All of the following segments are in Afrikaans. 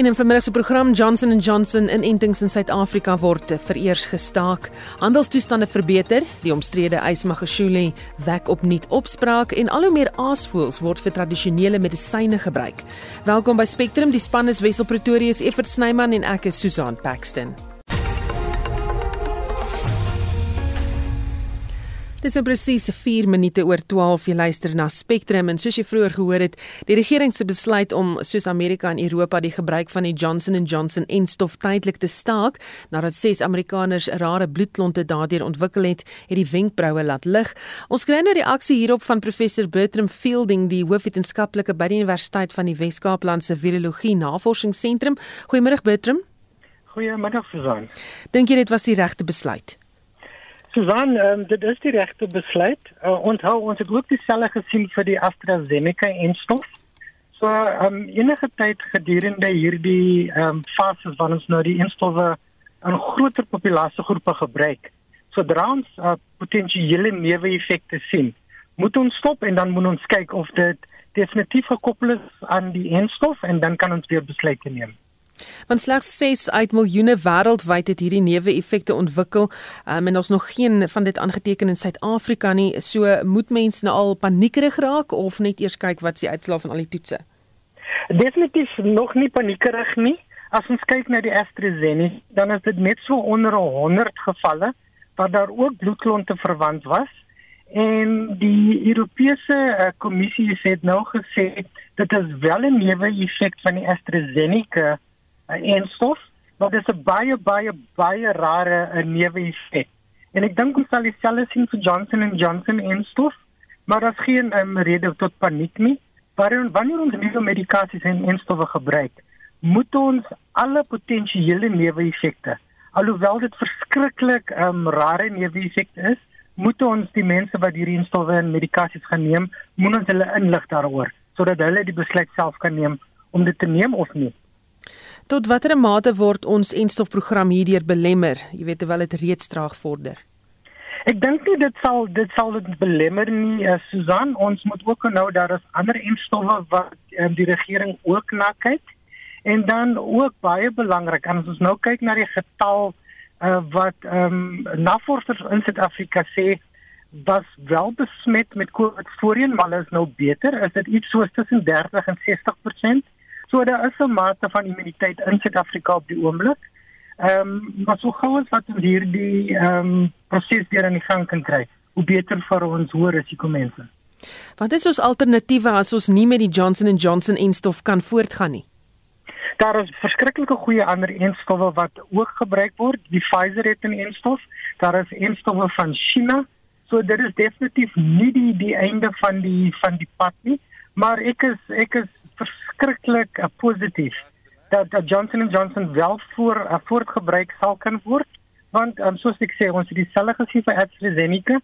In 'n vermiddag program Johnson & Johnson inentings in Suid-Afrika word vereers gestaak. Handelstoestande verbeter, die omstrede Ysmagashule wek opnuut opspraak en al hoe meer aasvoëls word vir tradisionele medisyne gebruik. Welkom by Spectrum, die span is Wessel Pretorius, Evert Snyman en ek is Susan Paxton. Dis nou presies 4 minute oor 12 jy luister na Spectrum en soos jy vroeër gehoor het, die regering se besluit om soos Amerika en Europa die gebruik van die Johnson & Johnson enstof tydelik te staak nadat ses Amerikaners rare bloedklonte daardeur ontwikkel het, het die wenkbroue laat lig. Ons kry nou reaksie hierop van professor Bertram Fielding, die hoofwetenskaplike by die Universiteit van die Wes-Kaapland se Virologie Navorsingsentrum. Goeiemôre Bertram. Goeiemiddag Susan. Dink jy dit was die regte besluit? Susan, um, dit is die regte besluit. Uh, onthou ons het ook dieselfde gesien vir die AstraZeneca enstof. So, um, enige tyd gedurende hierdie ehm um, fases wanneer ons nou die enstowwe in groter populasiegroepe gebruik, sodra ons uh, potensiële neeweffekte sien, moet ons stop en dan moet ons kyk of dit definitief gekoppel is aan die enstof en dan kan ons weer besluite neem. Want slegs 6 uit miljoene wêreldwyd het hierdie neeweffekte ontwikkel, um, en ons nog geen van dit aangeteken in Suid-Afrika nie. So moet mense nou al paniekerig raak of net eers kyk wat se uitslae van al die toetse. Definitief nog nie paniekerig nie. As ons kyk na die AstraZeneca, dan is dit net so onder 100 gevalle waar daar ook bloedklonte verwant was. En die Europese uh, kommissie het nou gesê dit is wel 'n neeweffek van die AstraZeneca 'n enstof, maar dit is 'n baie baie baie rare eh, neeweffek. En ek dink ons sal dieselfde sien vir Johnson & Johnson enstof, maar daar's geen um, rede tot paniek nie. Waarom wanneer ons nuwe medikasies en enstowwe gebruik, moet ons alle potensiële neeweffekte, alhoewel dit verskriklik um, rare neeweffekte is, moet ons die mense wat hierdie enstowwe en medikasies gaan neem, moet ons hulle inlig daaroor sodat hulle die besluit self kan neem om dit te neem of nie. Tot watter mate word ons enstofprogram hierdeur belemmer? Jy weet terwyl dit reeds traag vorder. Ek dink nie dit sal dit sal dit belemmer nie, uh, Susan. Ons moet ook nou daar is ander enstowwe wat um, die regering ook na kyk. En dan ook baie belangrik, as ons nou kyk na die getal uh, wat ehm um, navorsers in Suid-Afrika sê was wel besmet met COVID voorheen, maar is nou beter. Is dit iets soos tussen 30 en 60%? So daar is 'n mate van immuniteit in Suid-Afrika op die oomblik. Ehm um, maar so gou as wat ons hierdie ehm um, proses weer aan die gang kan kry, hoe beter vir ons hoë risiko mense. Wat is ons alternatiewe as ons nie met die Johnson & Johnson enstof kan voortgaan nie? Daar is verskriklike goeie ander enstowwe wat ook gebruik word. Die Pfizer het 'n enstof. Daar is enstowwe van China. So dit is definitief nie die die einde van die van die pad nie, maar ek is ek is verskriklik uh, positief dat dat Johnson & Johnson wel voor uh, voortgebruik sal kan word want um, soos ek sê ons het dieselfde gesien vir AstraZeneca.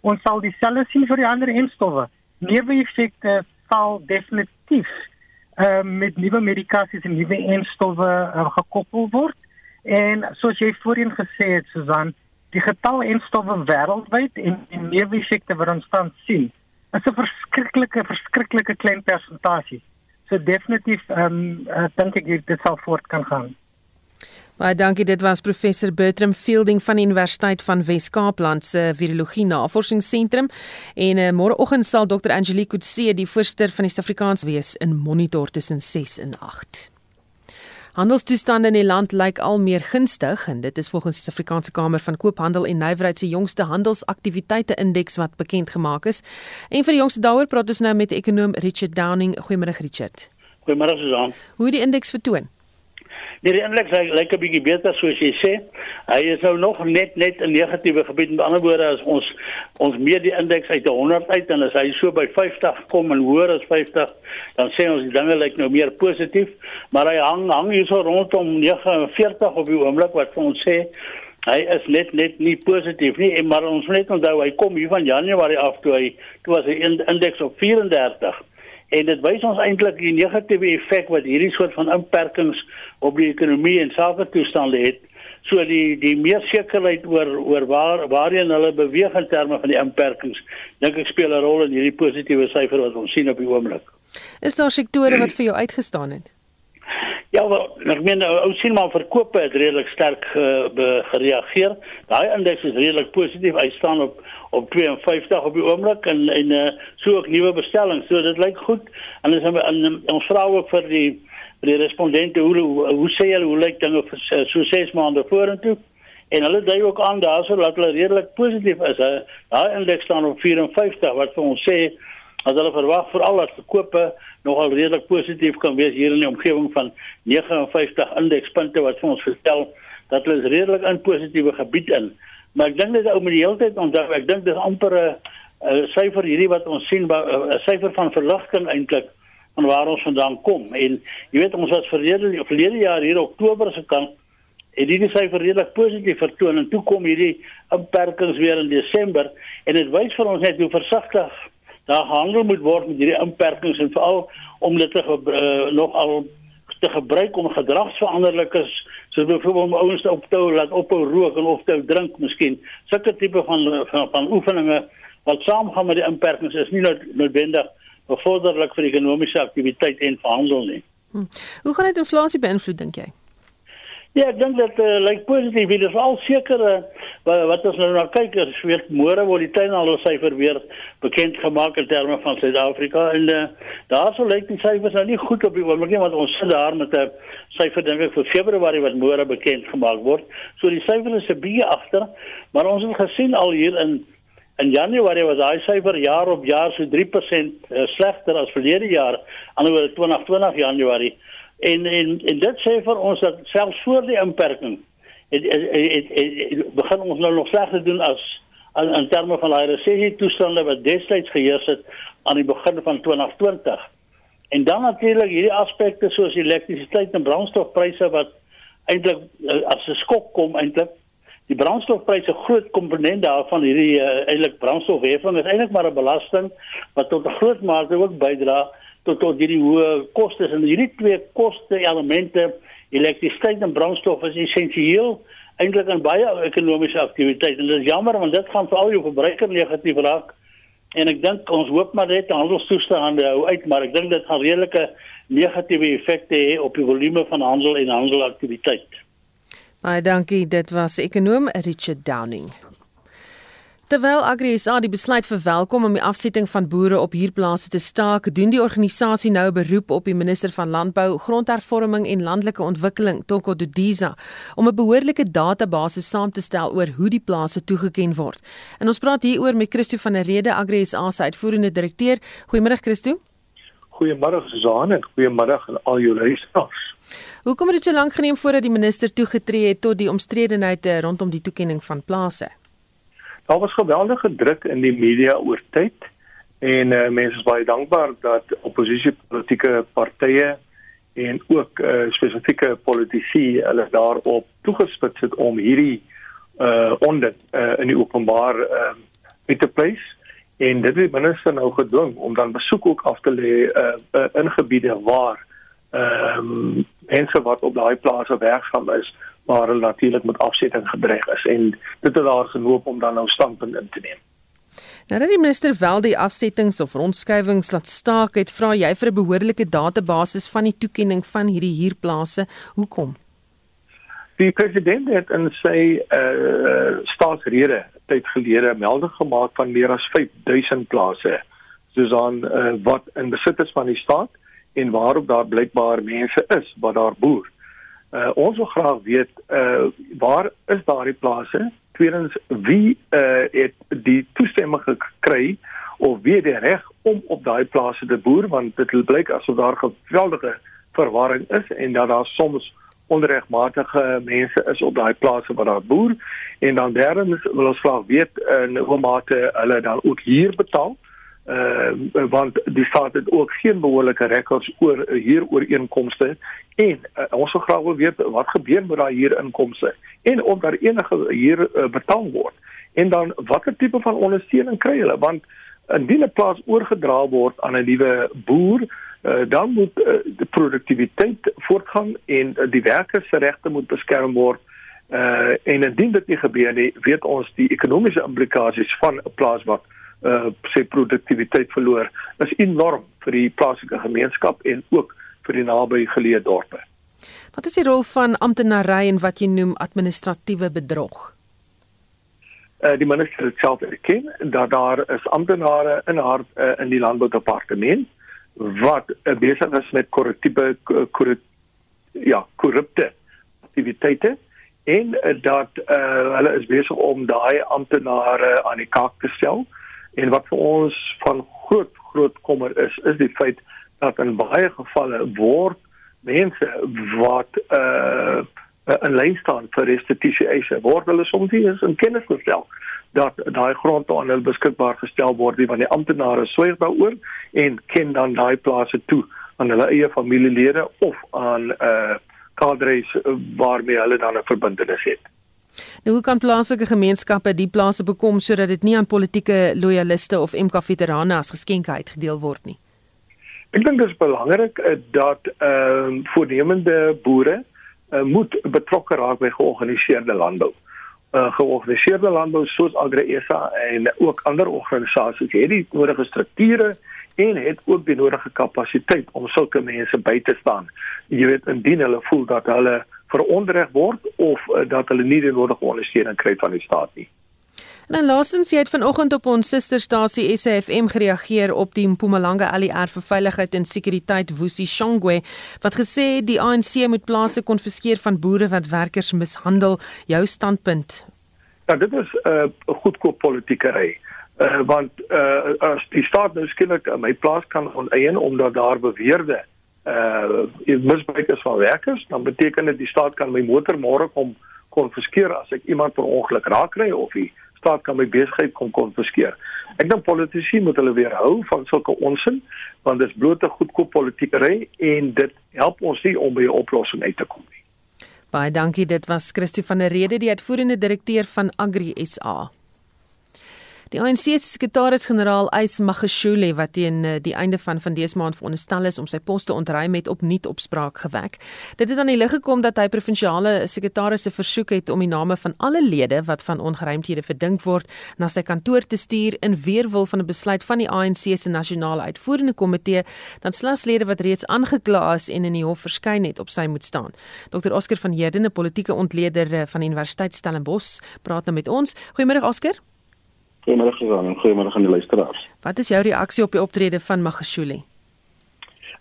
Ons sal dieselfde sien vir die ander enstowwe. Neeweffekte sal definitief uh, met nuwe medikasies en nuwe enstowwe uh, gekoppel word. En soos jy voorheen gesê het Susan die getal enstowwe wêreldwyd en die neeweffekte wat ons tans sien is 'n verskriklike verskriklike klein persentasie So definitief ehm um, uh, dink ek dit sal voort kan gaan. Baie dankie. Dit was professor Bertram Fielding van die Universiteit van Wes-Kaapland se Virologie Navorsingsentrum en uh, môreoggend sal Dr. Angelique Kutse die voorsteur van die Suid-Afrikaans wees in monitor tussen 6 en 8. Handelstoestande in die land lyk al meer gunstig en dit is volgens die Suid-Afrikaanse Kamer van Koophandel en Nywerheid se jongste handelsaktiwiteite indeks wat bekend gemaak is. En vir die jongste daaroor praat ons nou met ekonom Richard Downing. Goeiemôre Richard. Goeiemôre Susan. Hoe die indeks vertoon? Nee, indeks lyk like 'n bietjie beter soos jy sê. Hy is nou nog net net 'n negatiewe gebied. Met ander woorde, as ons ons meet die indeks uit 100 uit en as hy so by 50 kom en hoër as 50, dan sê ons die dinge lyk nou meer positief, maar hy hang hang hier so rondom 49 op die oomblik wat ons sê hy is net net nie positief nie. Maar ons moet net onthou hy kom hier van Januarie af toe hy toe was hy indeks op 34 En dit wys ons eintlik die negatiewe effek wat hierdie soort van inperkings op die ekonomie en sake toestande het. So die die meer sekerheid oor oor waar waarheen hulle beweeg in terme van die inperkings, dink ek speel 'n rol in hierdie positiewe syfer wat ons sien op die oomblik. Is daar sektore wat vir jou uitgestaan het? Ja, wel, ek meen ou sien maar verkope het redelik sterk uh, gereageer. Daai indeks is redelik positief. Hy staan op op 52 op die oomblik en en uh, so ook nuwe bestellings. So dit lyk goed. En ons en ons vra ook vir die die respondente hoe hoe, hoe sê hulle hoe lyk dinge vir so 6 maande vorentoe? En hulle dui ook aan daarso dat hulle redelik positief is. Daai indeks staan op 54 wat vir ons sê as hulle verwag veral as verkope nogal redelik positief kan wees hier in die omgewing van 59 indekspunte wat vir ons vertel dat hulle redelik in positiewe gebied in. Maar ek dink dit ou met die hele tyd onthou, ek dink dis amper 'n syfer hierdie wat ons sien 'n syfer van verligting eintlik van waar ons vandaan kom. En jy weet ons was verlede verlede jaar hier Oktober se kant en dit is syfer redelik positief vertoon. En toe kom hierdie beperkings weer in Desember. En dit wys vir ons net hoe versigtig daar gehandel moet word met hierdie inperkings. En veral om dit te uh, nog al te gebruik om gedragsveranderlikes soos byvoorbeeld om ouens te ophou laat ophou rook en of te drink miskien. Sulke tipe van van, van oefeninge wat saamgaan met die inperkings is nie noodwendig bevorderlik vir ekonomiese aktiwiteit en verhandel nie. Hm. Hoe gaan dit inflasie beïnvloed dink jy? Ja, ek dink dat uh, lyk like positief. Dit is al seker uh, wat ons nou na kyk, is weer môre word die kleinhandel syfer weer bekend gemaak in terme van Suid-Afrika en uh, daar sou lyk die syfers nou nie goed op die oomblik nie want ons sit daar met 'n syfer dink ek vir Februarie wat môre bekend gemaak word. So die syfer is 'n bietjie agter, maar ons het gesien al hier in in Januarie was daai syfer jaar op jaar so 3% uh, slegter as verlede jaar, anderswoorde 2020 Januarie. En en en dit sê vir ons dat selfs voor die inperking het, het, het, het begin ons nou nog slegter doen as in, in terme van daai resessie toestande wat destyds geheers het aan die begin van 2020. En dan natuurlik hierdie aspekte soos elektrisiteit en brandstofpryse wat eintlik eh, as 'n skok kom eintlik die brandstofpryse groot komponent daarvan hierdie uh, eintlik brandstofheffing is eintlik maar 'n belasting wat tot 'n groot mate ook bydra tot tot hierdie hoë kostes. En hierdie twee koste elemente elektrisiteit en brandstof is essensieel eintlik in baie ekonomiese aktiwiteite. En dit is jammer want dit gaan vir al jou verbruiker negatief raak. En ek dink ons hoop maar net handelstoestande hou uit maar ek dink dit gaan redelike negatiewe effekte hê op die volume van handel en handelaktiwiteit. Baie dankie dit was ekonom Richard Downing. Terwyl AgriSA die besluit verwelkom om die afsetting van boere op hierplase te staak, doen die organisasie nou 'n beroep op die minister van Landbou, Grondhervorming en Landelike Ontwikkeling, Toko Dodiza, om 'n behoorlike database saam te stel oor hoe die plase toegeken word. En ons praat hieroor met Christo van der Rede, AgriSA se uitvoerende direkteur. Goeiemôre Christo. Goeiemôre Susan en goeiemôre aan al jou luisteraars. Hoekom het dit so lank geneem voordat die minister toegetree het tot die omstredenheid rondom die toekenning van plase? Daar was geweldige druk in die media oor tyd en uh, mense is baie dankbaar dat oppositiepolitiese partye en ook uh, spesifieke politici hulle daarop toegespits het om hierdie uh onder uh, in die openbaar uh met te place en dit het minister nou gedwing om dan besoek ook af te lê uh, uh in gebiede waar ehm um, mense wat op daai plase werksaam is maar hulle natuurlik met afsetting gedreig is en dit het daar genoop om dan nou standpunt in te neem. Nou dat die minister wel die afsettings of rondskuivings laat staak het, vra jy vir 'n behoorlike database van die toekenning van hierdie huurplase. Hoekom? Die president het in sy uh staatsrede tyd gelede melding gemaak van meer as 5000 plase soos aan uh, wat in besit is van die staat en waarop daar blykbaar mense is wat daar boer. Uh, ons wil graag weet uh waar is daardie plase? Tweedens wie uh het die toestemming gekry of wie het die reg om op daai plase te boer want dit blyk asof daar geweldige verwarring is en dat daar soms onregmatige mense is op daai plase waar daar boer en dan derdens wil ons graag weet in hoe mate hulle dan ook hier betaal uh, want die staat het ook geen behoorlike rekords oor hier ooreenkomste en uh, ons wil graag wil weet wat gebeur met daai hier inkomste en of daar enige hier uh, betaal word. En dan watter tipe van ondersteuning kry hulle? Want Indien 'n plaas oorgedra word aan 'n nuwe boer, uh, dan moet uh, die produktiwiteit voortgaan en uh, die werkers se regte moet beskerm word. Uh, en indien dit nie gebeur nie, weet ons die ekonomiese implikasies van 'n plaas wat uh, sy produktiwiteit verloor is enorm vir die plaaslike gemeenskap en ook vir die naby geleë dorpe. Wat is die rol van amptenary en wat jy noem administratiewe bedrog? Uh, die minister het self erken dat daar is amptenare in haar uh, in die landboudepartement wat uh, besig is met korruptiewe ja, korrupte aktiwiteite en uh, dat uh, hulle is besig om daai amptenare aan die kaak te stel en wat vir ons van groot groot kommer is is die feit dat in baie gevalle word mense wat uh 'n lyn staan vir restitusie eise word hulle soms nie eens in kennis gestel dat daai grond aan hulle beskikbaar gestel word nie want die amptenare swyg daaroor en ken dan daai plase toe aan hulle eie familielede of aan uh kadres waarmee hulle dan 'n verbintenis het. Nou hoe kan plaaslike gemeenskappe die plase bekom sodat dit nie aan politieke loyaliste of MK veterane as geskenke uitgedeel word nie? Ek dink dit is belangrik uh, dat ehm uh, voornemende boere uh, moet betrokke raak by georganiseerde landbou. Uh, georganiseerde landbou soos AgriSA en ook ander organisasies het die nodige strukture en het ook die nodige kapasiteit om sulke mense by te staan. Jy weet indien hulle voel dat hulle veronderreg word of uh, dat hulle nie die nodige ondersteuning kry van die staat nie. En dan laasens jy het vanoggend op ons susterstasie SAFM gereageer op die Mpumalanga ALR vir veiligheid en sekuriteit Woesie Shongwe wat gesê die ANC moet plase konfiskeer van boere wat werkers mishandel. Jou standpunt? Ja, dit is 'n uh, goedkoop politiekery. Uh, want uh, as die staat nou skielik my plaas kan oneien omdat daar beweerde uh misbruik is van werkers, dan beteken dit die staat kan my motor môre kom konfiskeer as ek iemand per ongeluk raak kry of die staat kan my besigheid kom konfiskeer. Ek dink politici moet hulle weerhou van sulke onsin want dit is blote goedkoop politiekery en dit help ons nie om by 'n oplossing uit te kom nie. Baie dankie, dit was Christo van der Rede, die uitvoerende direkteur van Agri SA. Die ANC se sekretaris-generaal Ys Magashule wat teen eh, die einde van van dese maand veronderstel is om sy pos te ontruim het opnuut opspraak gewek. Dit het aan die lig gekom dat hy provinsiale sekretarisse versoek het om die name van alle lede wat van ongeruimthede verdink word na sy kantoor te stuur in weerwil van 'n besluit van die ANC se nasionale uitvoerende komitee dat slegs lede wat reeds aangekla is en in die hof verskyn het op sy moet staan. Dr Oscar van Heerden, 'n politieke ontleder eh, van Universiteit Stellenbosch, praat nou met ons. Goeiemôre Oscar. Goeiemôre Susan en goeiemôre aan die luisteraars. Wat is jou reaksie op die optrede van Magashule?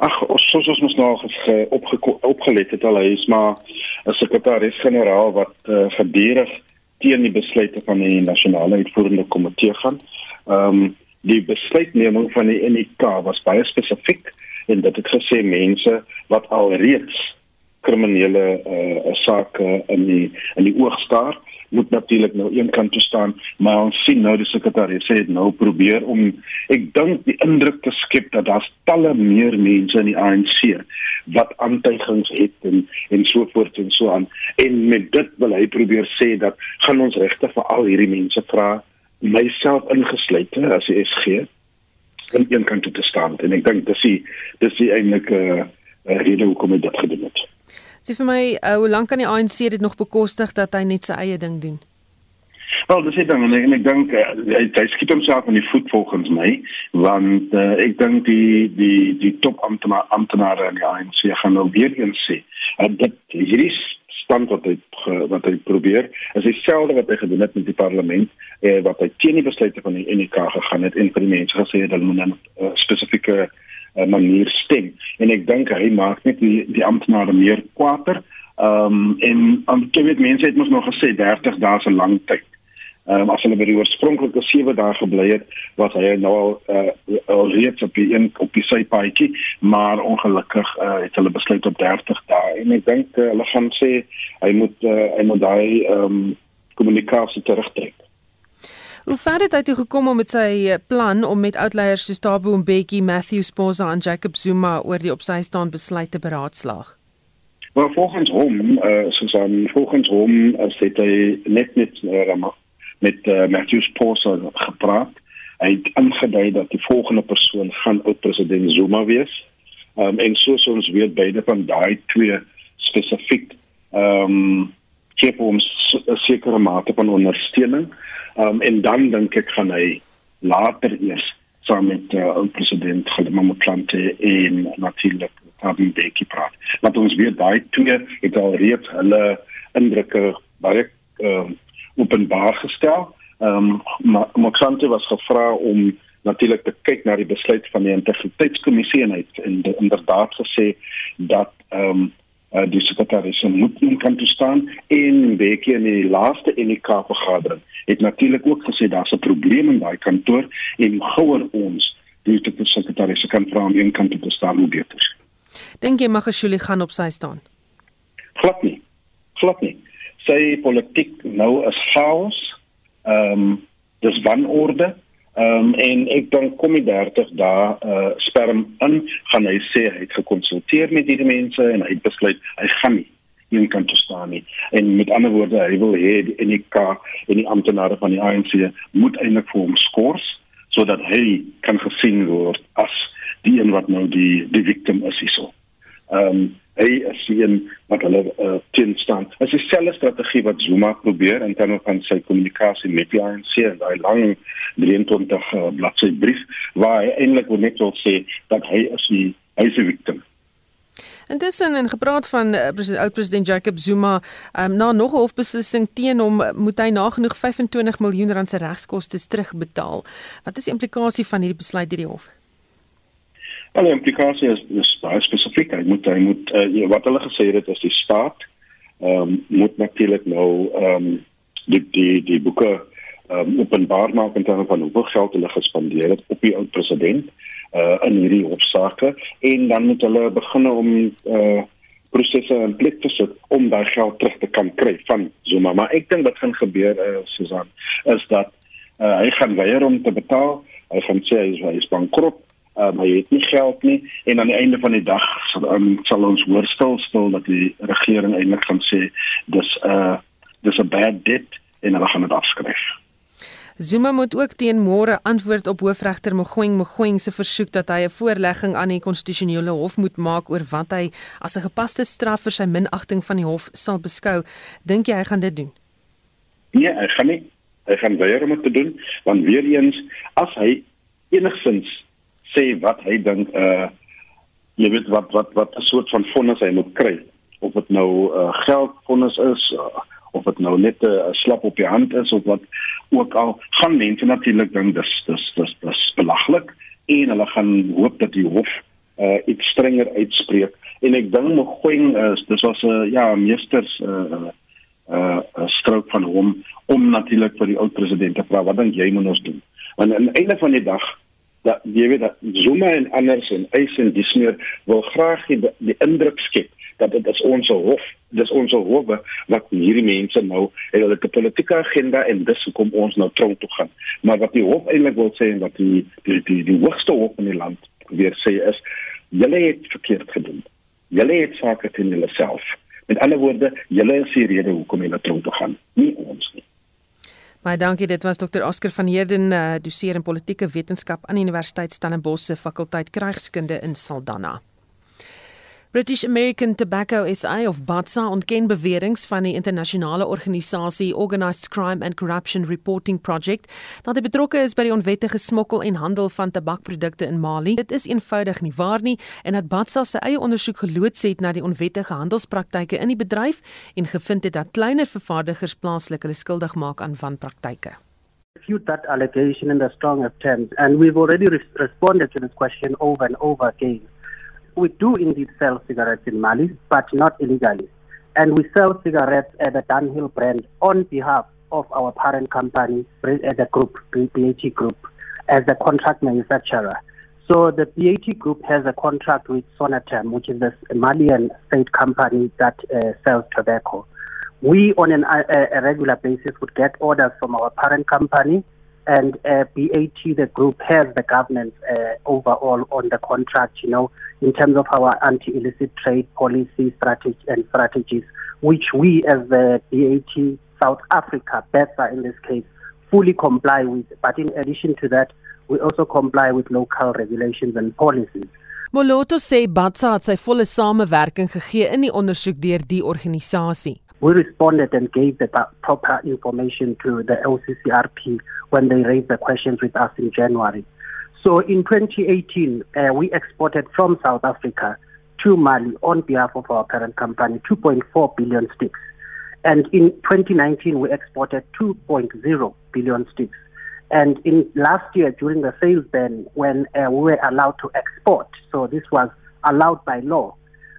Ag, soos ons mos nou opge opgelet het al hy is maar 'n sekretaris-generaal wat uh, gedurig teen die besluite van die nasionale uitvoerende komitee gaan. Ehm um, die besluitneming van die NEK was baie spesifiek en dit het gesê mense wat al reeds kriminele uh, sake in die in die oog staar moet natuurlik nou een kant toe staan, maar ons sien nou die sekretaris sê dit nou probeer om ek dink die indruk te skep dat daar talle meer mense in die ANC wat aantuigings het en en so voort en so aan en met dit wil hy probeer sê dat gaan ons regte vir al hierdie mense vra myself ingesluit as die SG en een kant toe te staan en ek dink dis die dis die eintlike uh, rede hoekom hy dit gedoen het. Sê vir my, uh, hoe lank kan die ANC dit nog bekostig dat hy net sy eie ding doen? Wel, dis dit dan en ek, en ek dink uh, hy, hy skiet homself in die voet volgens my, want uh, ek dink die die die top amptenare in die ANC gaan nou weer eens sê, uh, dit hierdie stand wat hy wat hy probeer, is dieselfde wat hy gedoen het met die parlement, uh, wat hy teen die besluite van die NK gegaan het en vir die mense gesê het hulle moet 'n uh, spesifieke uh, manier stem en ek dink hy maak net die die amptenare meer kwaader. Ehm um, en om te weet mense het mos nog gesê 30 dae is 'n lang tyd. Ehm um, as hulle by die oorspronklike 7 dae gebly het, was hy nou al uh, al reeds op die een op die sypaadjie, maar ongelukkig uh, het hulle besluit op 30 dae en ek dink uh, hulle gaan sê hy moet uh, hy moet daai ehm um, kommunikasie terugtrek. Hoe ver het hy toe gekom om met sy eh, plan om met outleiers soos Tabo Mbeki, Matthew Sposa en Jacob Zuma oor die opsy staan besluit te beraadslaag? Maar volgens hom, eh uh, soos aan volgens hom, uh, hy net net uh, met uh, Matthew Sposa gepraat Hy het aangedui dat die volgende persoon gaan oud president Zuma wees. Ehm um, en soos ons weet beide van daai twee spesifiek ehm um, gee ons 'n sekere mate van ondersteuning. Ehm um, en dan dink ek gaan hy later eers saam met uh, ou president Kgalema Motlanthe en natuurlik Thabo Mbeki praat. Want ons weet daai twee het al reeds hulle indrukke baie ehm uh, openbaar gestel. Ehm um, Motlanthe was gevra om natuurlik te kyk na die besluit van die integriteitskommissie en hy het inderdaad gesê dat ehm um, uh, die sekretaris moet in kan staan en Mbeki in die laaste NK vergadering het natuurlik ook gesê daar's 'n probleem in daai kantoor en gouer ons die sekretaris kan vra om in kan toe te staan hoe beter. Dink jy Magashule gaan op sy staan? Glad nie. Glad nie. Sy politiek nou is chaos. Ehm um, dis wanorde. Ehm um, en ek dink kom die 30 dae uh sperm in gaan hy sê hy het gekonsulteer met hierdie mense en hy besluit hy gaan nie een kant toe staan nie. En met ander woorde, hy wil hê die NK en die amptenare van die ANC moet eintlik vir hom skors sodat hy kan gesien word as die een wat nou die die victim is hierso. Ehm um, hy sien wat hulle uh, teen staan. Dit is dieselfde strategie wat Zuma probeer in terme van sy kommunikasie met die ANC en daai lang 23 uh, bladsy brief waar hy eintlik net wil sê dat hy is die hy is die victim. Intussen in gepraat van uh, president oud president Jacob Zuma, um, na nog 'n hofbeslissing teen hom moet hy nagenoeg 25 miljoen rand se regskoste terugbetaal. Wat is die implikasie van hierdie besluit deur die hof? Al die implikasie is, is baie spesifiek. Hy moet hy moet uh, wat hulle gesê het is die staat ehm um, moet natuurlik nou ehm um, die die die boeke ehm um, openbaar maak in terme van hoeveel geld hulle gespandeer het op die oud president uh in hierdie hofsaake en dan moet hulle begin om uh prosesse in plek te sit om daai geld terug te kan kry van Zuma. Maar ek dink wat gaan gebeur uh Susan is dat uh hy gaan weier om te betaal. Hy gaan sê hy is, hy is bankrot um, hy het nie geld nie en aan die einde van die dag sal, um, sal ons hoor stil stil dat die regering eintlik gaan sê dis 'n uh, dis 'n bad debt en hulle gaan dit afskryf. Zuma moet ook teen môre antwoord op hoofregter Mogoeng Mogoeng se versoek dat hy 'n voorlegging aan die konstitusionele hof moet maak oor wat hy as 'n gepaste straf vir sy minagting van die hof sal beskou. Dink jy hy gaan dit doen? Nee, hy gaan nie. Hy gaan weier om dit te doen want weer eens as hy enigsins sê wat hy dink uh jy weet wat wat wat 'n soort van vonnis hy moet kry. Of dit nou uh, geldvonnis is uh, of dit nou net 'n uh, slap op die hand is of wat ook al gaan mense natuurlik dink dis dis dis dis belaglik en hulle gaan hoop dat die hof uh iets strenger uitspreek. En ek dink Mogoeng is dis was 'n uh, ja meesters uh uh 'n strook van hom om natuurlik vir die oud president te vra wat dink jy moet ons doen? Want aan die einde van die dag dat jy weet dat Zuma en anders en Eis en dis meer wil graag die, die indruk skep dat dit is ons hof dis ons hof wat hierdie mense nou en hulle het 'n politieke agenda en dis hoekom ons nou tronk toe gaan. Maar wat die hof eintlik wil sê en wat die die die, die hoogste hof in die land weer sê is julle het verkeerd gedoen. Julle het sake teen julleself met ander woorde julle is die rede hoekom julle tronk toe gaan nie ons nie Baie dankie. Dit was Dr. Oscar van Heerden, uh, doseer in politieke wetenskap aan Universiteit Stellenbosch se fakulteit krygskunde in Saldanha. British American Tobacco SA of BATSA ontken beweringe van die internasionale organisasie Organised Crime and Corruption Reporting Project dat hy betrokke is by die onwettige smokkel en handel van tabakprodukte in Mali. Dit is eenvoudig nie waar nie en dat BATSA sy eie ondersoek geloods het na die onwettige handelspraktyke in die bedryf en gevind het dat kleiner vervaardigers plaaslik hulle skuldig maak aan wanpraktyke. refute that allegation in the strongest terms and we've already re responded to this question over and over again. We do indeed sell cigarettes in Mali, but not illegally. And we sell cigarettes at the Dunhill brand on behalf of our parent company, the group, BAT Group, as a contract manufacturer. So the BAT Group has a contract with Sonatem, which is the Malian state company that uh, sells tobacco. We, on an, a, a regular basis, would get orders from our parent company and uh, BAT, the group, has the governance uh, overall on the contract, you know, in terms of our anti-illicit trade policy strategy and strategies, which we as the BAT South Africa, BESA in this case, fully comply with. But in addition to that, We also comply with local regulations and policies. Moloto sê Batsa het sy volle samewerking gegee in die ondersoek deur die organisasie. We responded and gave the proper information to the LCCRP when they raised the questions with us in January. So in 2018, uh, we exported from South Africa to Mali on behalf of our parent company 2.4 billion sticks. And in 2019, we exported 2.0 billion sticks. And in last year, during the sales ban, when uh, we were allowed to export, so this was allowed by law,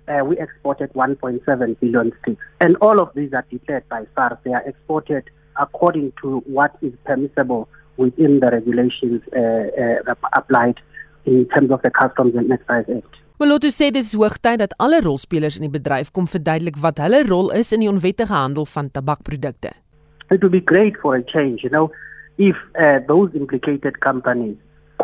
uh, we exported 1.7 billion sticks. And all of these are declared by SARS. They are exported according to what is permissible within the regulations uh, uh, applied in terms of the Customs and Excise Act. Moloto sê dit is hoogtyd dat alle rolspelers in die bedryf kom verduidelik wat hulle rol is in die onwettige handel van tabakprodukte. It would be great for a change, you know, if uh, those implicated companies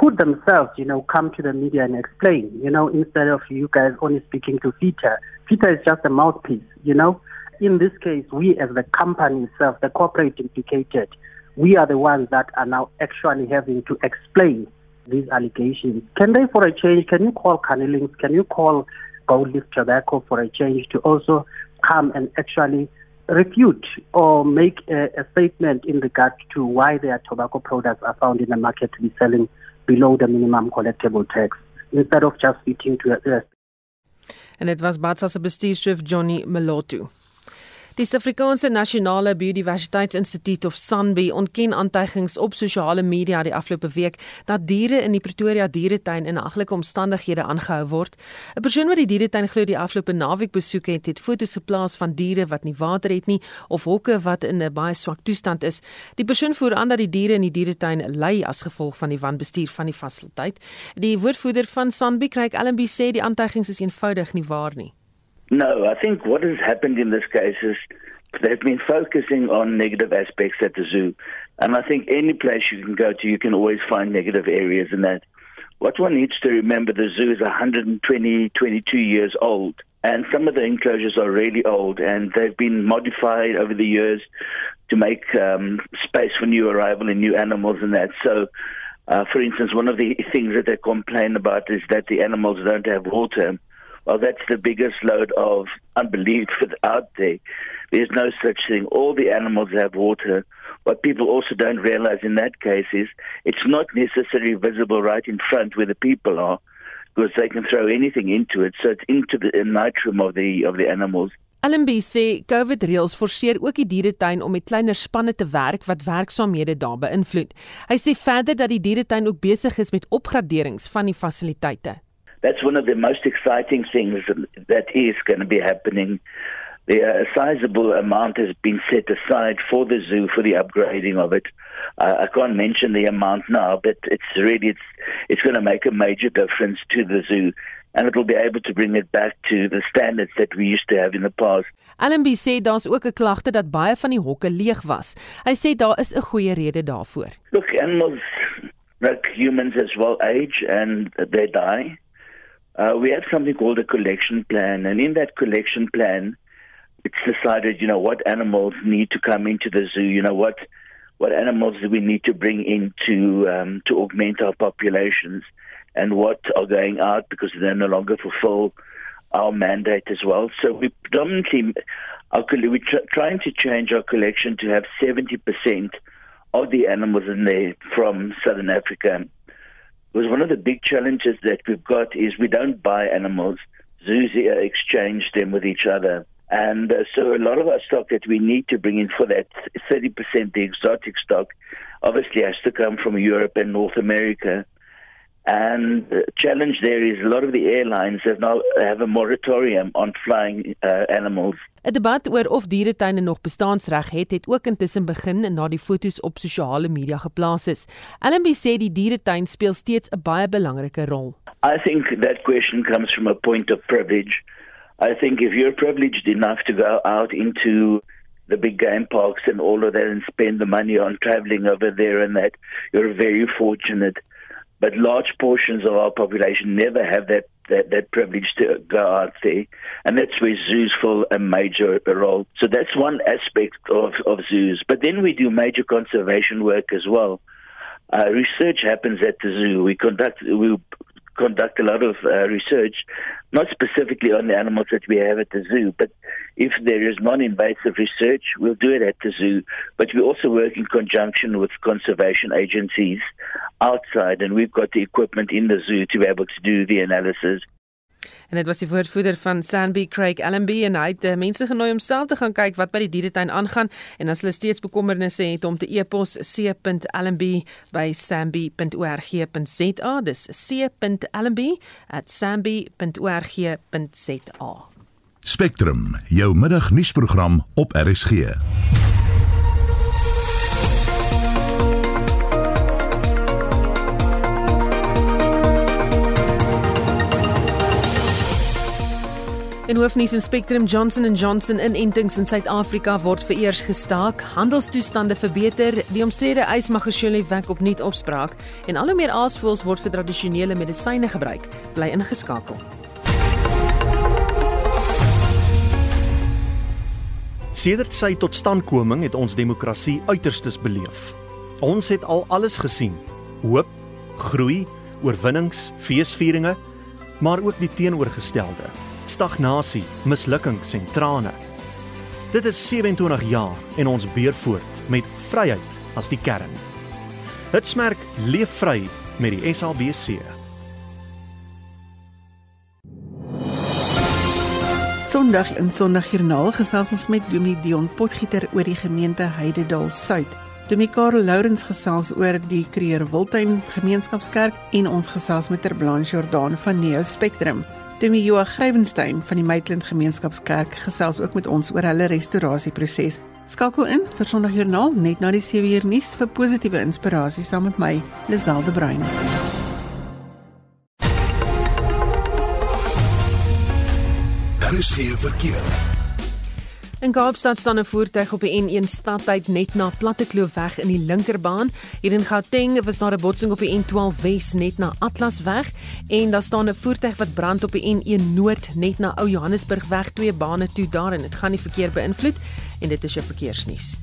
could themselves, you know, come to the media and explain, you know, instead of you guys only speaking to FITA. FITA is just a mouthpiece, you know. In this case, we as the company itself, the corporate implicated, we are the ones that are now actually having to explain these allegations. Can they, for a change, can you call Canelings, can you call Gold Leaf Tobacco for a change to also come and actually refute or make a, a, statement in regard to why their tobacco products are found in the market to be selling below the minimum collectible tax instead of just fitting to a uh, And it was Batsa bestuurshoof Johnny Melotu. Die Suid-Afrikaanse Nasionale Biodiversiteitsinstituut of SANBI ontken aantuigings op sosiale media die afgelope week dat diere in die Pretoria dieretuin in aglike omstandighede aangehou word. 'n Persoon wat die dieretuin glo die afgelope naweek besoek het, het foto's geplaas van diere wat nie water het nie of hokke wat in 'n baie swak toestand is. Die persoon voer aan dat die diere in die dieretuin ly as gevolg van die wanbestuur van die fasiliteit. Die woordvoerder van SANBI, Craig Allenby, sê die aantuigings is eenvoudig nie waar nie. No, I think what has happened in this case is they've been focusing on negative aspects at the zoo. And I think any place you can go to, you can always find negative areas in that. What one needs to remember, the zoo is 120, 22 years old. And some of the enclosures are really old and they've been modified over the years to make um, space for new arrival and new animals and that. So, uh, for instance, one of the things that they complain about is that the animals don't have water. Well, that's the biggest load of unbelief out there. There's no such thing. All the animals have water. What people also don't realize in that case is it's not necessarily visible right in front where the people are because they can throw anything into it. So it's into the nitrum of the of the animals. LMB sê COVID reëls forceer ook die dieretuin om met kleiner spanne te werk wat werksaamhede daar beïnvloed. Hy sê verder dat die dieretuin ook besig is met opgraderings van die fasiliteite. That's one of the most exciting things that is going to be happening. The uh, sizable amount has been set aside for the zoo for the upgrading of it. Uh, I can't mention the amount now, but it's really it's it's going to make a major difference to the zoo. and it will be able to bring it back to the standards that we used to have in the past. LMB sê daar's ook 'n klagte dat baie van die hokke leeg was. Hy sê daar is 'n goeie rede daarvoor. Look, animals like humans as well age and they die. Uh, we have something called a collection plan. And in that collection plan, it's decided, you know, what animals need to come into the zoo, you know, what what animals do we need to bring in to, um, to augment our populations and what are going out because they no longer fulfill our mandate as well. So we predominantly, our, we're tr- trying to change our collection to have 70% of the animals in there from Southern Africa because one of the big challenges that we've got is we don't buy animals. Zoos exchange them with each other. And uh, so a lot of our stock that we need to bring in for that 30%, the exotic stock, obviously has to come from Europe and North America. And the challenge there is a lot of the airlines have now have a moratorium on flying uh, animals. 'n Debat oor of dieretuine nog bestaansreg het, het ook intussen begin na die fotos op sosiale media geplaas is. LMB sê die dieretuin speel steeds 'n baie belangrike rol. I think that question comes from a point of privilege. I think if you're privileged enough to go out into the big game parks and all of that and spend the money on traveling over there and that, you're very fortunate. but large portions of our population never have that, that, that privilege to go out there. And that's where zoos fill a major role. So that's one aspect of, of zoos. But then we do major conservation work as well. Uh, research happens at the zoo. We conduct we conduct a lot of uh, research, not specifically on the animals that we have at the zoo, but if there is non-invasive research, we'll do it at the zoo. But we also work in conjunction with conservation agencies outside, and we've got the equipment in the zoo to be able to do the analysis. En dit was die woordvoerder van Sanby Craig Allenby en hy het uh, mense genooi om self te gaan kyk wat by die dieretuin aangaan. En as hulle steeds bekommernisse het om te e-pos samby.org.za dis c.allenby@samby.org.za Spectrum, jou middagnuusprogram op RSG. In hoofnuus en Spectrum Johnson & Johnson inentings in Suid-Afrika word vereers gestaak, handelstoestande verbeter, die omstrede ysmagasiole wek opnuut opspraak en al hoe meer aasvoëls word vir tradisionele medisyne gebruik. Bly ingeskakel. Sedert sy totstandkoming het ons demokrasie uiterstes beleef. Ons het al alles gesien: hoop, groei, oorwinnings, feesvieringe, maar ook die teenoorgestelde: stagnasie, mislukkings en trane. Dit is 27 jaar en ons beer voort met vryheid as die kern. Hitsmerk leef vry met die SABC. Sondag in Sondagjoernaal gesels ons met Dominee Dion Potgieter oor die gemeente Heidedal Suid. Dominee Karel Lourens gesels oor die Kreer Wildtuin Gemeenskapskerk en ons gesels met Terblanche Jordaan van Neo Spectrum. Dominee Joa Grywenstein van die Maitland Gemeenskapskerk gesels ook met ons oor hulle restaurasieproses. Skakel in vir Sondagjoernaal net na die 7uur nuus vir positiewe inspirasie saam met my, Liselde Bruin. Daar is geen verkeer. In Kaapstad staan 'n voertuig op die N1 stadtyd net na Plattekloof in die linkerbaan. Hier in Gauteng was daar 'n botsing op die N12 Wes net na Atlasweg en daar staan 'n voertuig wat brand op die N1 Noord net na Ou Johannesburgweg, twee bane toe daar en dit gaan die verkeer beïnvloed en dit is jou verkeersnuus.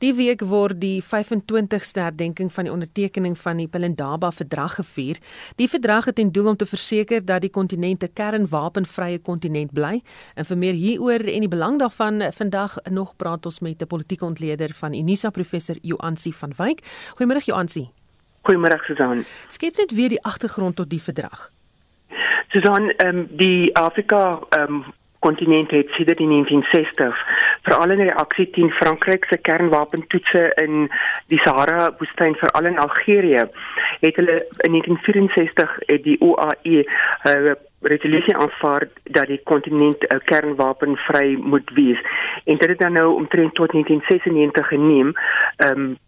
Die week word die 25ste herdenking van die ondertekening van die Pelindaba verdrag gevier. Die verdrag het ten doel om te verseker dat die kontinent 'n kernwapenvrye kontinent bly. En vir meer hieroor en die belang daarvan, vandag nog praat ons met 'n politieke ontleder van Unisa professor Joansi van Wyk. Goeiemôre Joansi. Goeiemôre Susan. Skets net weer die agtergrond tot die verdrag. Susan, ehm um, die Afrika ehm um, kontinent het sedert die 1960 veral in reaksie teen Frankryk se kernwapentoetse in die Sahara woestyn veral in Algerië het hulle in 1964 het die OAE uh, resolusie aanvaar dat die kontinent 'n uh, kernwapenvry moet wees. En dit het dan nou omtrent tot 1996 geneem um,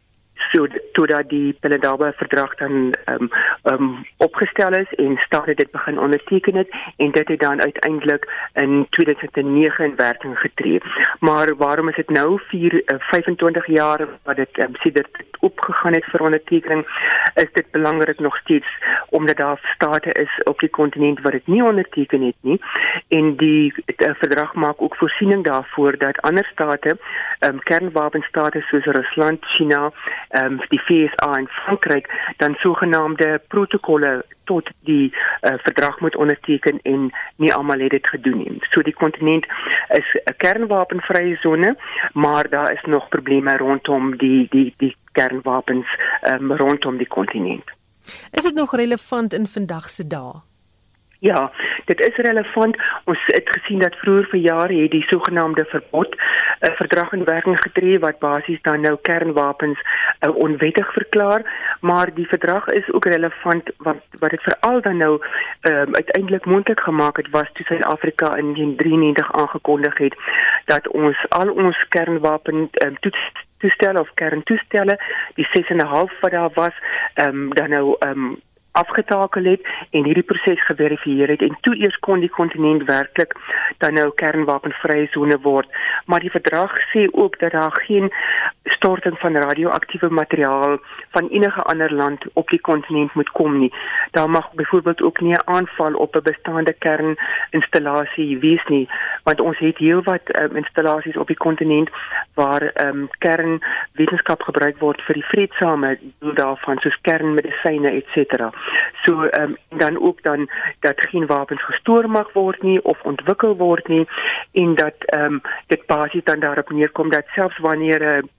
so totdat die Pelindaba verdrag dan ehm um, ehm um, opgestel is en stad dit begin onderteken het en dit het dan uiteindelik in 2009 in werking getree. Maar waarom is dit nou 4 uh, 25 jaar wat dit ehm um, sedert opgegaan het vir ondertekening? Is dit belangrik nog steeds omdat daar state is op die kontinent wat dit nie onderteken het nie en die uh, verdrag maak ook voorsiening daarvoor dat ander state ehm um, kernwapenstate soos Rusland, China ehm um, die FSA en Frankryk dan sogenaamde protokolle tot die uh, verdrag moet onderteken en nie almal het dit gedoen nie. So die kontinent is 'n kernwapenvrye sone, maar daar is nog probleme rondom die die die kernwapens um, rondom die kontinent. Is dit nog relevant in vandag se dae? Ja, dit is relevant. Ons het gesien dat vroeër vir jare het die sogenaamde verbod 'n uh, eh, verdrag in werking getree wat basies dan nou kernwapens uh, onwettig verklaar, maar die verdrag is ook relevant want wat dit veral dan nou um, uiteindelik moontlik gemaak het was toe Suid-Afrika in 1993 aangekondig het dat ons al ons kernwapen um, toets toestelle of kerntoestelle die 6.5 wat daar was ehm um, dan nou ehm um, afgetakel het en hierdie proses geverifieer het en toe eers kon die kontinent werklik dan nou kernwapenvrye sone word maar die verdrag sê ook dat daar geen storting van radioaktiewe materiaal van enige ander land op die kontinent moet kom nie daar mag byvoorbeeld ook nie 'n aanval op 'n bestaande kerninstallasie wees nie want ons het heelwat um, installasies op die kontinent waar um, kernwetenskap gebruik word vir die vredesame doel daarvan soos kernmedisyne ens. So ehm um, dan ook dan dat geen wapens gestoor mag word nie of ontwikkel word nie en dat ehm um, dit basies dan daarop neerkom dat selfs wanneer 'n uh,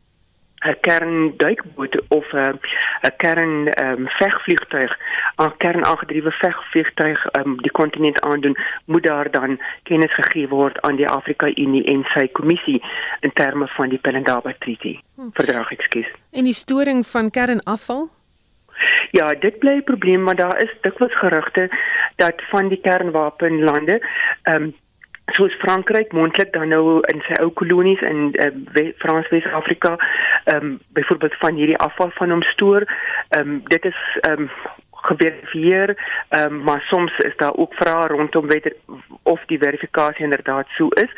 'n kernduikboot of 'n 'n kern ehm um, vegvliegtuig, 'n kernaangedrewe vegvliegtuig ehm um, die kontinent aandoen, moet daar dan kennis gegee word aan die Afrika Unie en sy kommissie in terme van die Pelindaba Treaty. Hm. Verdrag, ekskuus. En die storing van kernafval? Ja, dit bly 'n probleem, maar daar is dikwels gerugte dat van die kernwapenlande ehm um, soos Frankryk moontlik dan nou in sy ou kolonies in uh, Frans-Wes-Afrika ehm um, byvoorbeeld van hierdie afval van hom stoor. Ehm um, dit is ehm um, geverifieer, um, maar soms is daar ook vrae rondom weet of die verifikasie inderdaad so is.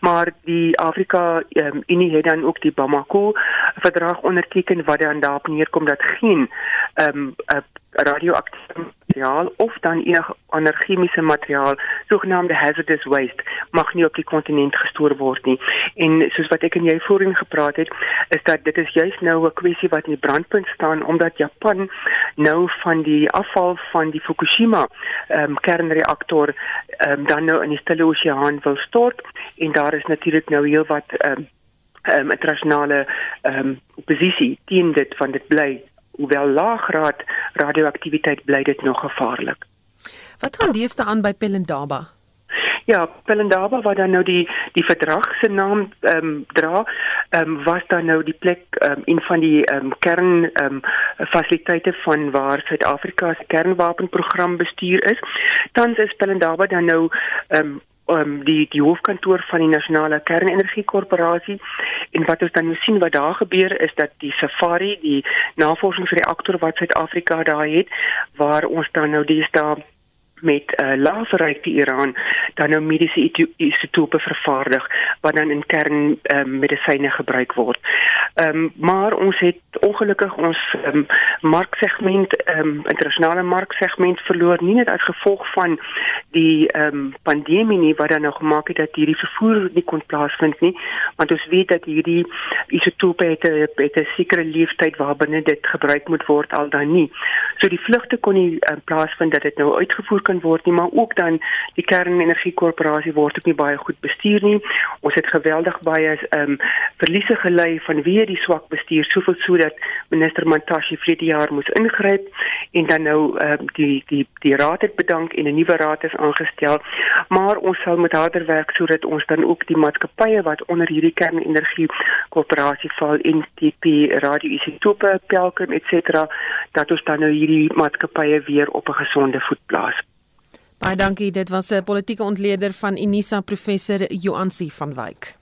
Maar die Afrika um, Unie het dan ook die Bamako verdrag onderteken wat dan daarop neerkom dat geen ehm um, radioaktiewe materiaal of dan enige ander chemiese materiaal, sogenaamde hazardous waste, mag nie op die kontinent gestoor word nie. En soos wat ek en jy voorheen gepraat het, is dat dit is juist nou 'n kwessie wat in die brandpunt staan omdat Japan nou van die afval van die Fukushima ehm um, kernreaktor ehm um, dan nou in die Stille Oseaan wil stort en daar is natuurlik nou heelwat ehm um, ehm um, internasionale ehm um, oppositie teen dit van dit bly hoewel laaggraad radioaktiwiteit bly dit nog gevaarlik. Wat gaan deesdae aan by Pelindaba? Ja, Pelindaba wat dan nou die die verdrag se naam ehm um, dra, ehm um, was dan nou die plek ehm um, een van die ehm um, kern ehm um, fasiliteite van waar Suid-Afrika se kernwapenprogram bestuur is. Tans is Pelindaba dan nou ehm um, um, die die hoofkantoor van die nasionale kernenergie korporasie en wat ons dan nou sien wat daar gebeur is dat die Safari die navorsingsreaktor wat Suid-Afrika daar het waar ons dan nou dis daar met 'n uh, laafryke Iran dan nou mediese isotope vervaardig wat dan in kern um, medisyne gebruik word. Ehm um, maar ons het ongelukkig ons um, marksegment ehm um, internasionale marksegment verloor nie net as gevolg van die ehm um, pandemie nie wat dan nou gemaak het dat hierdie vervoer nie kon plaasvind nie want ons weet dat hierdie isotope het 'n 'n sekere leeftyd waarbinne dit gebruik moet word al dan nie. So die vlugte kon nie uh, plaasvind dat dit nou uitgevoer kan word nie, maar ook dan die kernenergiekorporasie word ook nie baie goed bestuur nie. Ons het geweldig baie ehm um, verliese gelei vanweë die swak bestuur, soveel so dat minister Mantashe vrede jaar moes ingryp en dan nou ehm um, die die die raad het bedank en 'n nuwe raad is aangestel. Maar ons sal met harder werk sodat ons dan ook die maatskappye wat onder hierdie kernenergiekorporasie val, NTP, Radio Isotope, Pelkem etc, dat ons dan nou hierdie maatskappye weer op 'n gesonde voet plaas. Baie dankie. Dit was 'n politieke ontleder van Unisa professor Joansi van Wyk.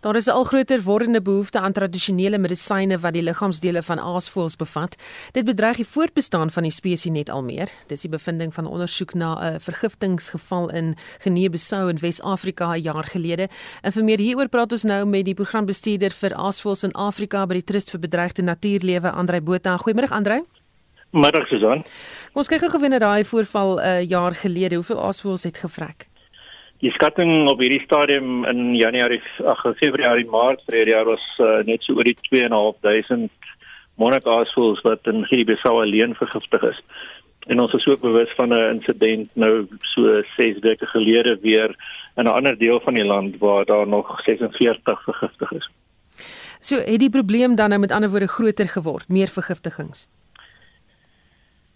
Daar is 'n al groter wordende behoefte aan tradisionele medisyne wat die liggaamsdele van aasvoëls bevat. Dit bedreig die voortbestaan van die spesies net al meer. Dis die bevinding van ondersoek na 'n vergiftigingsgeval in Guinea-Bissau in Wes-Afrika 'n jaar gelede. En vir meer hieroor praat ons nou met die programbestuurder vir aasvoëls in Afrika by die Trust vir Bedreigde Natuurlewe, Andrei Botha. Goeiemôre Andrei. Middag Susan. Ons kyk gou gewinne daai voorval 'n uh, jaar gelede. Hoeveel aasvoëls het gevrek? Die skatting op hierdie stadium in Januarie, ag Februarie, Maart vir hierdie jaar was uh, net so oor die 2.500 monarch aasvoëls wat in Guinea-Bissau alleen vergiftig is. En ons is ook bewus van 'n insident nou so 6 weke gelede weer in 'n ander deel van die land waar daar nog 46 vergiftig is. So het die probleem dan nou met ander woorde groter geword, meer vergiftigings.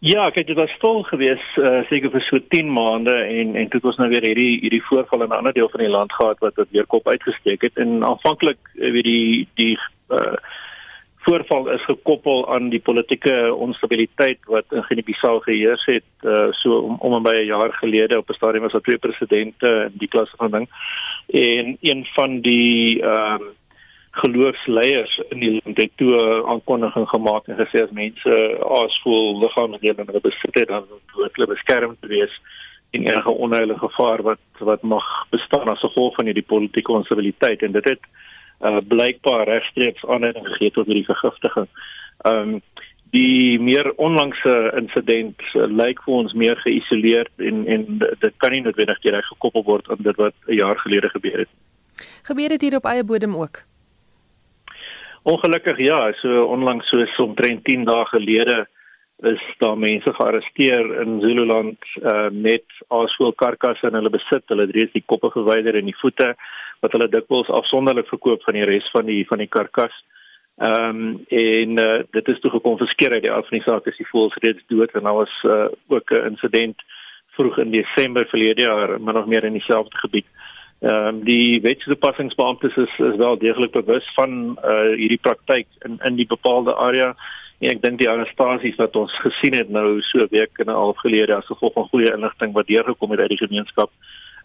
Ja, kyk dit was stil geweest uh, seker vir so 10 maande en en toe het ons nou weer hierdie hierdie voorval in 'n ander deel van die land gehad wat wat weer kop uitgesteek het. En aanvanklik uh, weet die die uh, voorval is gekoppel aan die politieke onstabiliteit wat in Guinea-Bissau geheers het uh, so om om en by 'n jaar gelede op 'n stadium was daar twee presidente in die klas van ding. En een van die ehm uh, geloofsleiers in die land het toe 'n aankondiging gemaak en gesê as mense aasvoel liggaamsdele in hulle besit het dan moet hulle beskerm wees in enige onheilike gevaar wat wat mag bestaan as gevolg van hierdie politieke onstabiliteit en dit het uh, blykbaar regstreeks aanleiding gegee tot hierdie vergiftiging. Ehm um, die meer onlangse insident uh, lyk vir ons meer geïsoleerd en en dit kan nie noodwendig direk gekoppel word aan dit wat 'n jaar gelede gebeur het. Gebeur dit hier op eie bodem ook? Ongelukkig ja, so onlangs soos omtrent 10 dae gelede is daar mense gearresteer in Zululand uh, met aasvoëlkarkasse in hulle besit. Hulle het reeds die koppe verwyder en die voete wat hulle dikwels afsonderlik verkoop van die res van die van die karkas. Ehm um, en uh, dit is toe gekonfiskeer uit die af van die saak is die voëls reeds dood en daar was uh, ook 'n insident vroeg in Desember verlede jaar maar nog meer in dieselfde gebied. Ehm um, die wetstoepassingsbeamptes is is wel deeglik bewus van uh, hierdie praktyk in in die bepaalde area. En ek dink die arrestasies wat ons gesien het nou so 'n week en 'n half gelede as gevolg van goeie inligting wat deurgekom het uit die gemeenskap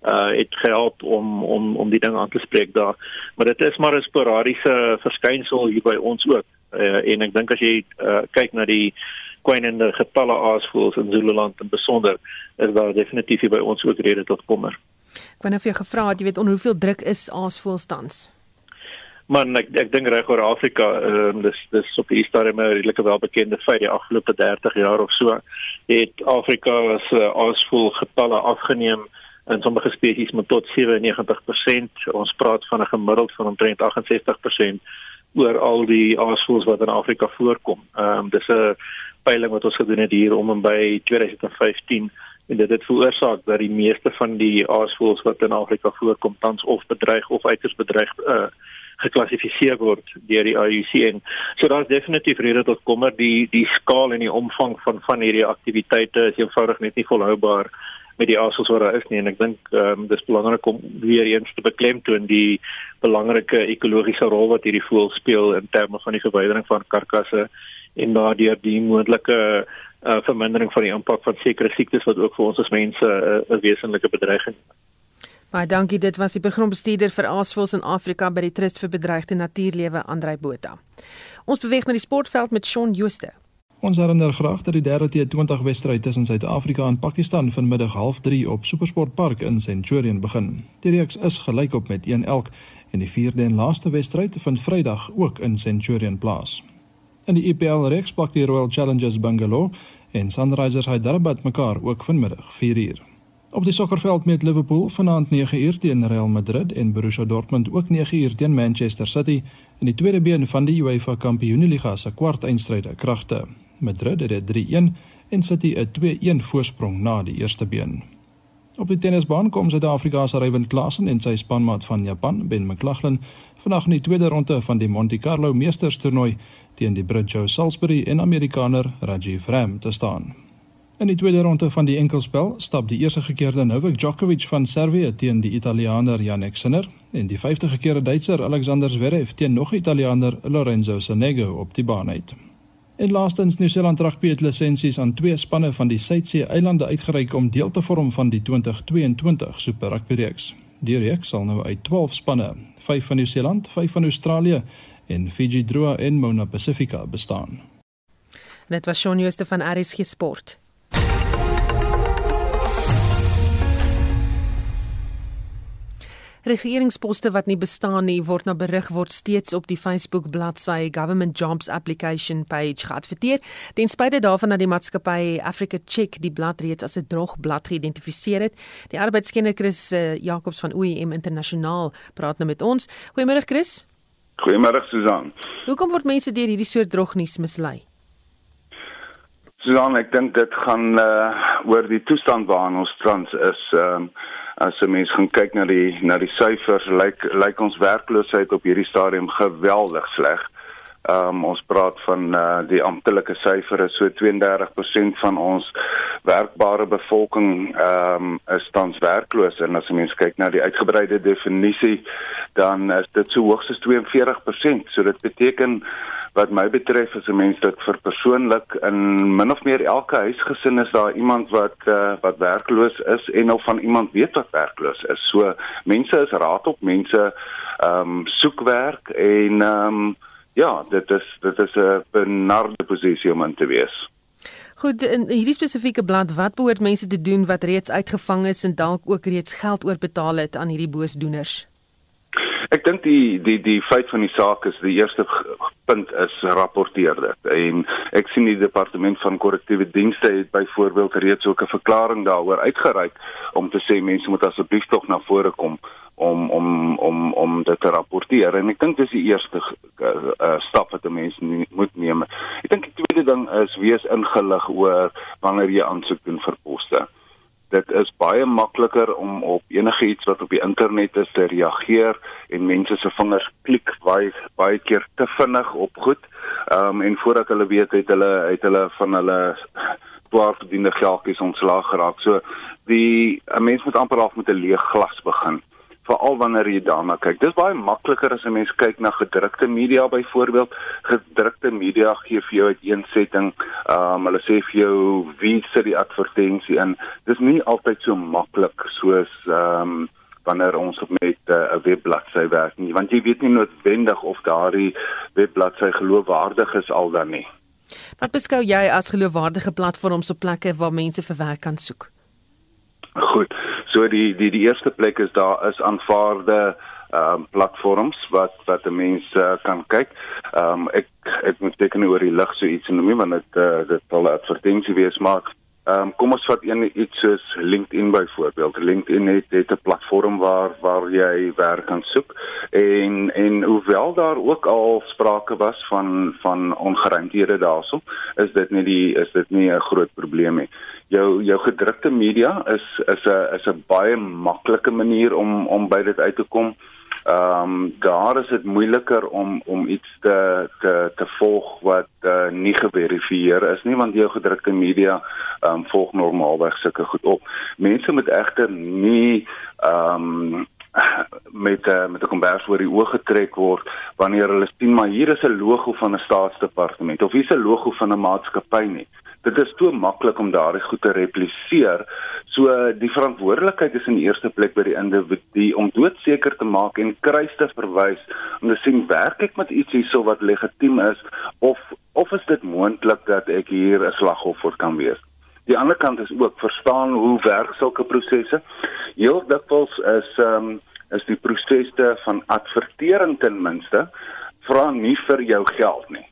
uh het gehelp om om om die ding aan te spreek daar. Maar dit is maar 'n sporadiese verskynsel hier by ons ook. Uh en ek dink as jy uh kyk na die kwynende getalle aasvoëls in Zululand en besonder is daar definitief hier by ons ook rede tot kommer. Ek wou net vir jou gevra het, jy weet onder hoeveel druk is aasvoëls tans? Man, ek ek dink reg oor Afrika, ehm um, dis dis op die stadium 'n redelike welbekende feit die afgelope 30 jaar of so het Afrika se uh, aasvoël getalle afgeneem in sommige spesies met tot 97%. Ons praat van 'n gemiddeld van omtrent 68% oor al die aasvoëls wat in Afrika voorkom. Ehm um, dis 'n peiling wat ons gedoen het hier om en by 2015 en dit het veroorsaak dat die meeste van die aasvoëls wat in Afrika voorkom tans of bedreig of uiters bedreig uh, geklassifiseer word deur die IUCN. So daar's definitief rede tot kommer die die skaal en die omvang van van hierdie aktiwiteite is eenvoudig net nie volhoubaar met die asels wat daar is nie en ek dink ehm um, dis belangrik om weer eens te beklemtoon die belangrike ekologiese rol wat hierdie voël speel in terme van die verwydering van karkasse en daardeur die moontlike uh, vermindering van die impak van sekere siektes wat ook vir ons as mense uh, 'n wesenlike bedreiging is. Baie dankie. Dit was die programbestuurder vir Aasvoëls in Afrika by die Trust vir Bedreigde Natuurlewe, Andrei Botha. Ons beweeg na die sportveld met Shaun Jooste. Ons herinner graag dat die derde T20 wedstryd tussen Suid-Afrika en Pakistan vanmiddag 0:30 op SuperSport Park in Centurion begin. Die reeks is gelyk op met 1-1 en die vierde en laaste wedstryd vind Vrydag ook in Centurion plaas. In die IPL reeks pak die Royal Challengers Bangalore en Sunrisers Hyderabad mekaar ook vanmiddag 4:00. Op die sokkerveld met Liverpool vanaand 9:00 teen Real Madrid en Borussia Dortmund ook 9:00 teen Manchester City in die tweede been van die UEFA Kampioenligga se kwartfinale kragte. Madrid het 3-1 en City 'n 2-1 voorsprong na die eerste been. Op die tennisbaan kom Suid-Afrika se Ryan Klassen en sy spanmaat van Japan, Ben McLaughlin, vandag in die tweede ronde van die Monte Carlo Meesters toernooi teen die Brit Joe Salisbury en Amerikaner Rajiv Ram te staan. In die tweede ronde van die enkelspel stap die eerste gekeerde Novak Djokovic van Servië teen die Italiaaner Jannik Sinner en die 50 gekeerde Duitser Alexander Zverev teen nog Italiaaner Lorenzo Sonego op die baan uit. En laastens Nieu-Seeland rugby het lisensies aan twee spanne van die Suidsee eilande uitgereik om deel te vorm van die 2022 Super Rugby reeks. Die reeks sal nou uit 12 spanne, 5 van Nieu-Seeland, 5 van Australië en Fiji Drua en Mona Pacifica bestaan. Dit was Shaun Jooste van RSG Sport. Regeringsposte wat nie bestaan nie word na berig word steeds op die Facebook bladsy Government Jobs Application page geadverteer. Ten spyte daarvan dat die maatskappy Africa Check die blad reeds as 'n drogblad geïdentifiseer het. Die arbeidskenner Chris uh, Jacobs van OEM Internasionaal praat nou met ons. Goeiemôre Chris. Goeiemôre Susan. Hoekom word mense deur hierdie soort drognuus mislei? Susan, ek dink dit gaan uh, oor die toestand waarin ons trans is. Ehm uh, as 'n mens gaan kyk na die na die syfers lyk lyk ons werkloosheid op hierdie stadium geweldig sleg. Ehm um, ons praat van uh, die amptelike syfer is so 32% van ons werkbare bevolking ehm um, is tans werkloos en as 'n mens kyk na die uitgebreide definisie dan is dit so hoogs as 42%. So dit beteken wat my betref as 'n mens dit vir persoonlik in min of meer elke huisgesin is daar iemand wat uh, wat werkloos is en of van iemand weet wat werkloos is. So mense is raad op mense ehm um, soek werk en ehm um, ja, dit is dit is 'n benarde posisie om in te wees. Goed, in hierdie spesifieke blad, wat behoort mense te doen wat reeds uitgevang is en dalk ook reeds geld oorbetaal het aan hierdie boosdoeners? Ek dink die die die feit van die saak is die eerste punt is rapporteer dit. En ek sien die departement van korrektiewe dienste het byvoorbeeld reeds ook 'n verklaring daaroor uitgereik om te sê mense moet asseblief tog na vore kom om om om om dit te rapporteer en ek dink dis die eerste uh, uh, stap wat 'n mens nie, moet neem. Ek dink die tweede ding is wees ingelig oor wanneer jy aansoek doen vir poste. Dit is baie makliker om op enige iets wat op die internet is te reageer en mense se vingers klik baie baie keer te vinnig op goed. Ehm um, en voordat hulle weet het hulle het hulle van hulle swaar verdiende geldjies ontslaag geraak. So die 'n mens moet amper af met 'n leeg glas begin veral wanneer jy daarna kyk. Dis baie makliker as 'n mens kyk na gedrukte media byvoorbeeld. Gedrukte media gee vir jou 'n eensetting. Ehm um, hulle sê vir jou wie sit die advertensie in. Dis nie altyd so maklik soos ehm um, wanneer ons met eh, 'n uh, webbladsy werk nie, want jy weet nie noodwendig of daardie webbladsy geloofwaardig is al dan nie. Wat beskou jy as geloofwaardige platforms op plekke waar mense vir werk kan soek? Goed. So die die die eerste plek is daar is aanvaarde ehm um, platforms wat wat 'n mens uh, kan kyk. Ehm um, ek ek moet teken oor die lig so iets noem want dit uh, dit sal 'n advertensie wees maar Ehm um, kom ons vat een iets soos LinkedIn byvoorbeeld. LinkedIn het het 'n platform waar waar jy werk kan soek en en hoewel daar ook al sprake was van van ongeruimdhede daarso, is dit nie die is dit nie 'n groot probleem nie. Jou jou gedrukte media is is 'n is 'n baie maklike manier om om by dit uit te kom. Ehm um, daar is dit moeiliker om om iets te te te volg wat uh, nie geverifieer is nie want jou gedrukte media ehm um, volg normaalweg sulke goed op. Mense moet egter nie ehm um, met uh, met 'n kombers voor die oë getrek word wanneer hulle sien maar hier is 'n logo van 'n staatsdepartement of hier is 'n logo van 'n maatskappy nie. Dit is te maklik om daardie goed te repliseer. So die verantwoordelikheid is in die eerste plek by die individu om doodseker te maak en kruis te verwys om te sien werk ek met iets hierso wat legitiem is of of is dit moontlik dat ek hier 'n slagoffer kan wees. Die ander kant is ook verstaan hoe werk sulke prosesse. Heel dikwels is ehm um, is die prosesse van advertering ten minste vra nie vir jou geld nie.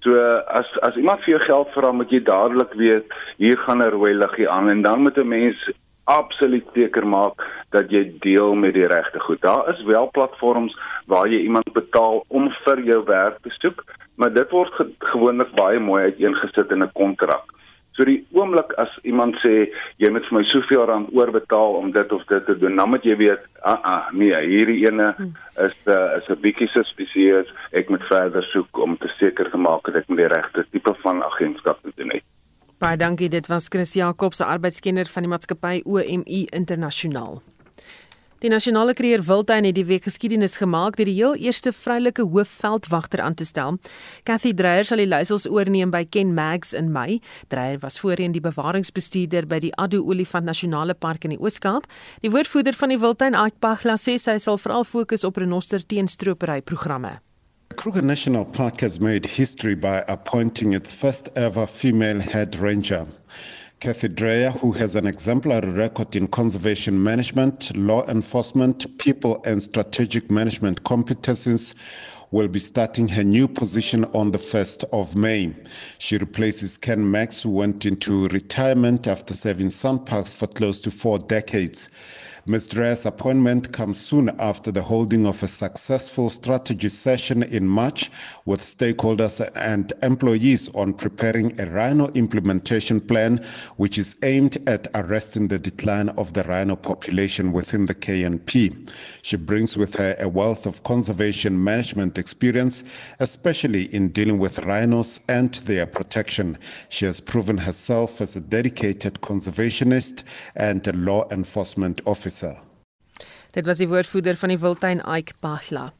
So as as iemand vir jou geld vra, moet jy dadelik weet hier gaan 'n rooi liggie aan en dan moet 'n mens absoluut seker maak dat jy deel met die regte goed. Daar is wel platforms waar jy iemand betaal om vir jou werk te soek, maar dit word ge gewoonlik baie mooi uiteengesit in 'n kontrak. So die oomblik as iemand sê jy moet vir my soveel rand oorbetaal om dit of dit te doen, dan moet jy weet, ah ah, nee, hierdie ene is uh, is 'n bietjie suspicious. Ek moet verder soek om te seker te maak dat ek met die regte tipe van agentskap doen het. Baie dankie, dit was Chris Jacobs, 'n arbeidskenner van die maatskappy OMI Internasionaal. Die nasionale kreer Wildtuin het die week geskiedenis gemaak deur die heel eerste vroulike hoofveldwagter aan te stel. Cathy Dreyer sal die leiersels oorneem by Ken Mags in Mei. Dreyer was voorheen die bewaringsbestuurder by die Addo Olifant Nasionale Park in die Oos-Kaap. Die woordvoerder van die Wildtuin, Ike Pagla, sê sy sal veral fokus op renoster teenstropery programme. Kruger National Park has made history by appointing its first ever female head ranger. Kathy Dreyer, who has an exemplary record in conservation management, law enforcement, people, and strategic management competencies, will be starting her new position on the 1st of May. She replaces Ken Max, who went into retirement after serving some parks for close to four decades. Ms. Dreyer's appointment comes soon after the holding of a successful strategy session in March with stakeholders and employees on preparing a rhino implementation plan, which is aimed at arresting the decline of the rhino population within the KNP. She brings with her a wealth of conservation management experience, especially in dealing with rhinos and their protection. She has proven herself as a dedicated conservationist and a law enforcement officer. Dit was die woordvoerder van die Wildtuin Ike Pahla.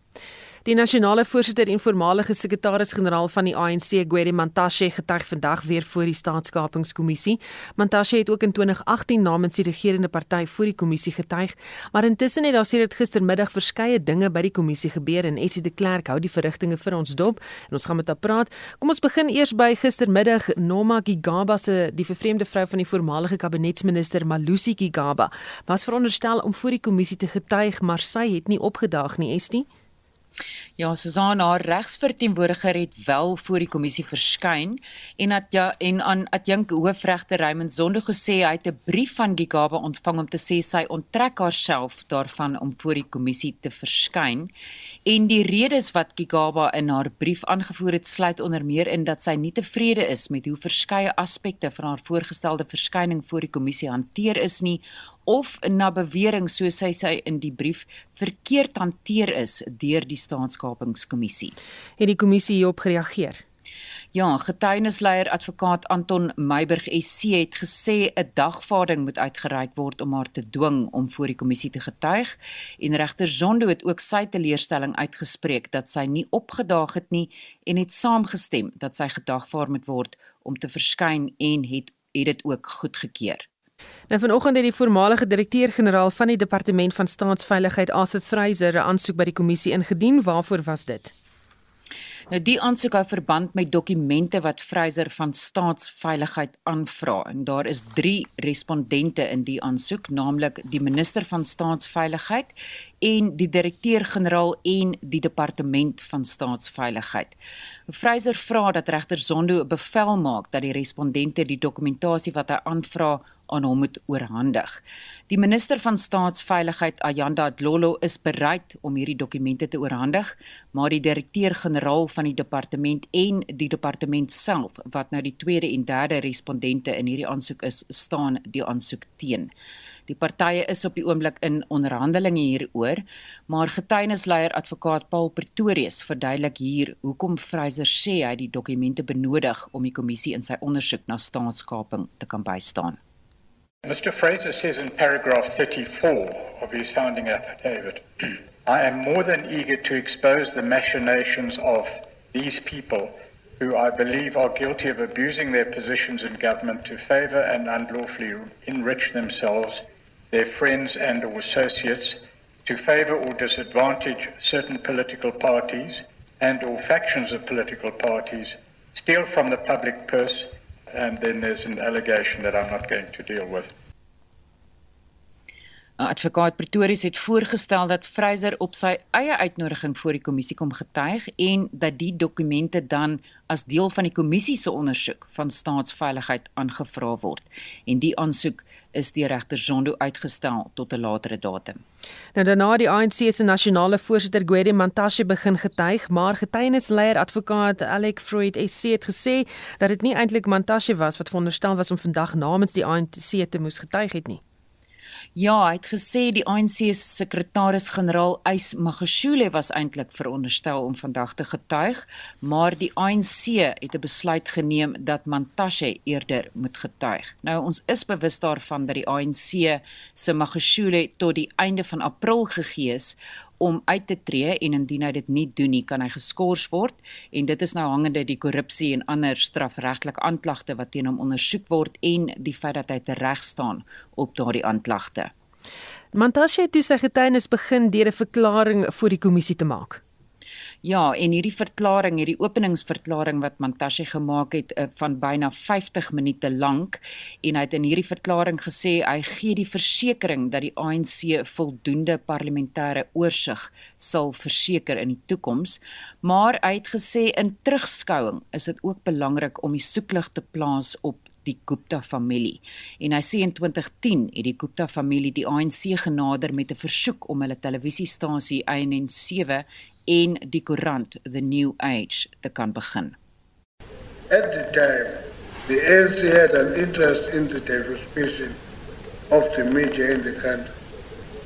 Die nasionale voorsitter en voormalige sekretaris-generaal van die ANC, Gwedi Mantashe, getuig vandag weer voor die staatskapingskommissie. Mantashe het ook in 2018 namens die regerende party voor die kommissie getuig, maar intussen het daar sedert gistermiddag verskeie dinge by die kommissie gebeur en Essie de Klerk hou die verrigtinge vir ons dop en ons gaan met haar praat. Kom ons begin eers by gistermiddag Noma Gigaba se die vervreemde vrou van die voormalige kabinetsminister Malusi Gigaba was veronderstel om voor die kommissie te getuig, maar sy het nie opgedaag nie, Estie. Ja, Susan haar regsverteenwoordiger het wel voor die kommissie verskyn en dat ja en aan adjunk hoofregter Raymond Zondo gesê hy het 'n brief van Gigaba ontvang om te sê sy onttrek haarself daarvan om voor die kommissie te verskyn. En die redes wat Gigaba in haar brief aangevoer het, sluit onder meer in dat sy nie tevrede is met hoe verskeie aspekte van haar voorgestelde verskyning voor die kommissie hanteer is nie of na bewering soos sy sê in die brief verkeerd hanteer is deur die staatskapingskommissie. Het die kommissie hierop gereageer? Ja, getuienisleier advokaat Anton Meiburg SC het gesê 'n dagvaarding moet uitgereik word om haar te dwing om voor die kommissie te getuig en regter Zondo het ook sy teleurstelling uitgespreek dat sy nie opgedaag het nie en het saamgestem dat sy gedagvaar moet word om te verskyn en het het dit ook goedgekeur. Nou vanoggend het die voormalige direkteur-generaal van die Departement van Staatsveiligheid Arthur Fraser 'n aansoek by die kommissie ingedien. Waarvoor was dit? Nou die aansoek hou verband met dokumente wat Fraser van Staatsveiligheid aanvra en daar is 3 respondente in die aansoek, naamlik die minister van Staatsveiligheid en die direkteur-generaal en die departement van Staatsveiligheid. Fraser vra dat regter Zondo 'n bevel maak dat die respondente die dokumentasie wat hy aanvra aan hom moet oorhandig. Die minister van Staatsveiligheid Ayanda Dlolo is bereid om hierdie dokumente te oorhandig, maar die direkteur-generaal van die departement en die departement self wat nou die tweede en derde respondente in hierdie aansoek is, staan die aansoek teen. Die partye is op die oomblik in onderhandelinge hieroor, maar getuienisleier advokaat Paul Pretorius verduidelik hier hoekom Fraser sê hy die dokumente benodig om die kommissie in sy ondersoek na staatskaping te kan bystaan. Mr. Fraser says in paragraph 34 of his founding affidavit I am more than eager to expose the machinations of these people who I believe are guilty of abusing their positions in government to favor and unlawfully enrich themselves their friends and or associates to favor or disadvantage certain political parties and or factions of political parties, steal from the public purse, and then there's an allegation that I'm not going to deal with. Advokaat Pretorius het voorgestel dat Fraser op sy eie uitnodiging voor die kommissie kom getuig en dat die dokumente dan as deel van die kommissie se ondersoek van staatsveiligheid aangevra word. En die aansoek is deur regter Zondo uitgestel tot 'n latere datum. Nou daarna die ANC se nasionale voorsitter Gwede Mantashe begin getuig, maar getuienisleier advokaat Alec Freud SC het gesê dat dit nie eintlik Mantashe was wat veronderstel was om vandag namens die ANC te moes getuig het nie. Ja, hy het gesê die ANC se sekretaris-generaal Ys Magashule was eintlik veronderstel om vandag te getuig, maar die ANC het 'n besluit geneem dat Mantashe eerder moet getuig. Nou ons is bewus daarvan dat die ANC se Magashule tot die einde van April gegee is om uit te tree en indien hy dit nie doen nie, kan hy geskort word en dit is nou hangende die korrupsie en ander strafregtelike aanklagte wat teen hom ondersoek word en die feit dat hy tereg staan op daardie aanklagte. Mantashe het toe sy getuienis begin deur 'n verklaring voor die kommissie te maak. Ja, en hierdie verklaring, hierdie openingsverklaring wat Mantashe gemaak het uh, van byna 50 minute lank en hy het in hierdie verklaring gesê hy gee die versekering dat die ANC voldoende parlementêre oorsig sal verseker in die toekoms, maar hy het gesê in terugskouing is dit ook belangrik om die soeklig te plaas op die Gupta familie. En hy sê in 2010 het die Gupta familie die ANC genader met 'n versoek om hulle televisiestasie INN7 en die koerant The New Age te kan begin. At the time, the ANC had an interest in the diversification of the media in the country.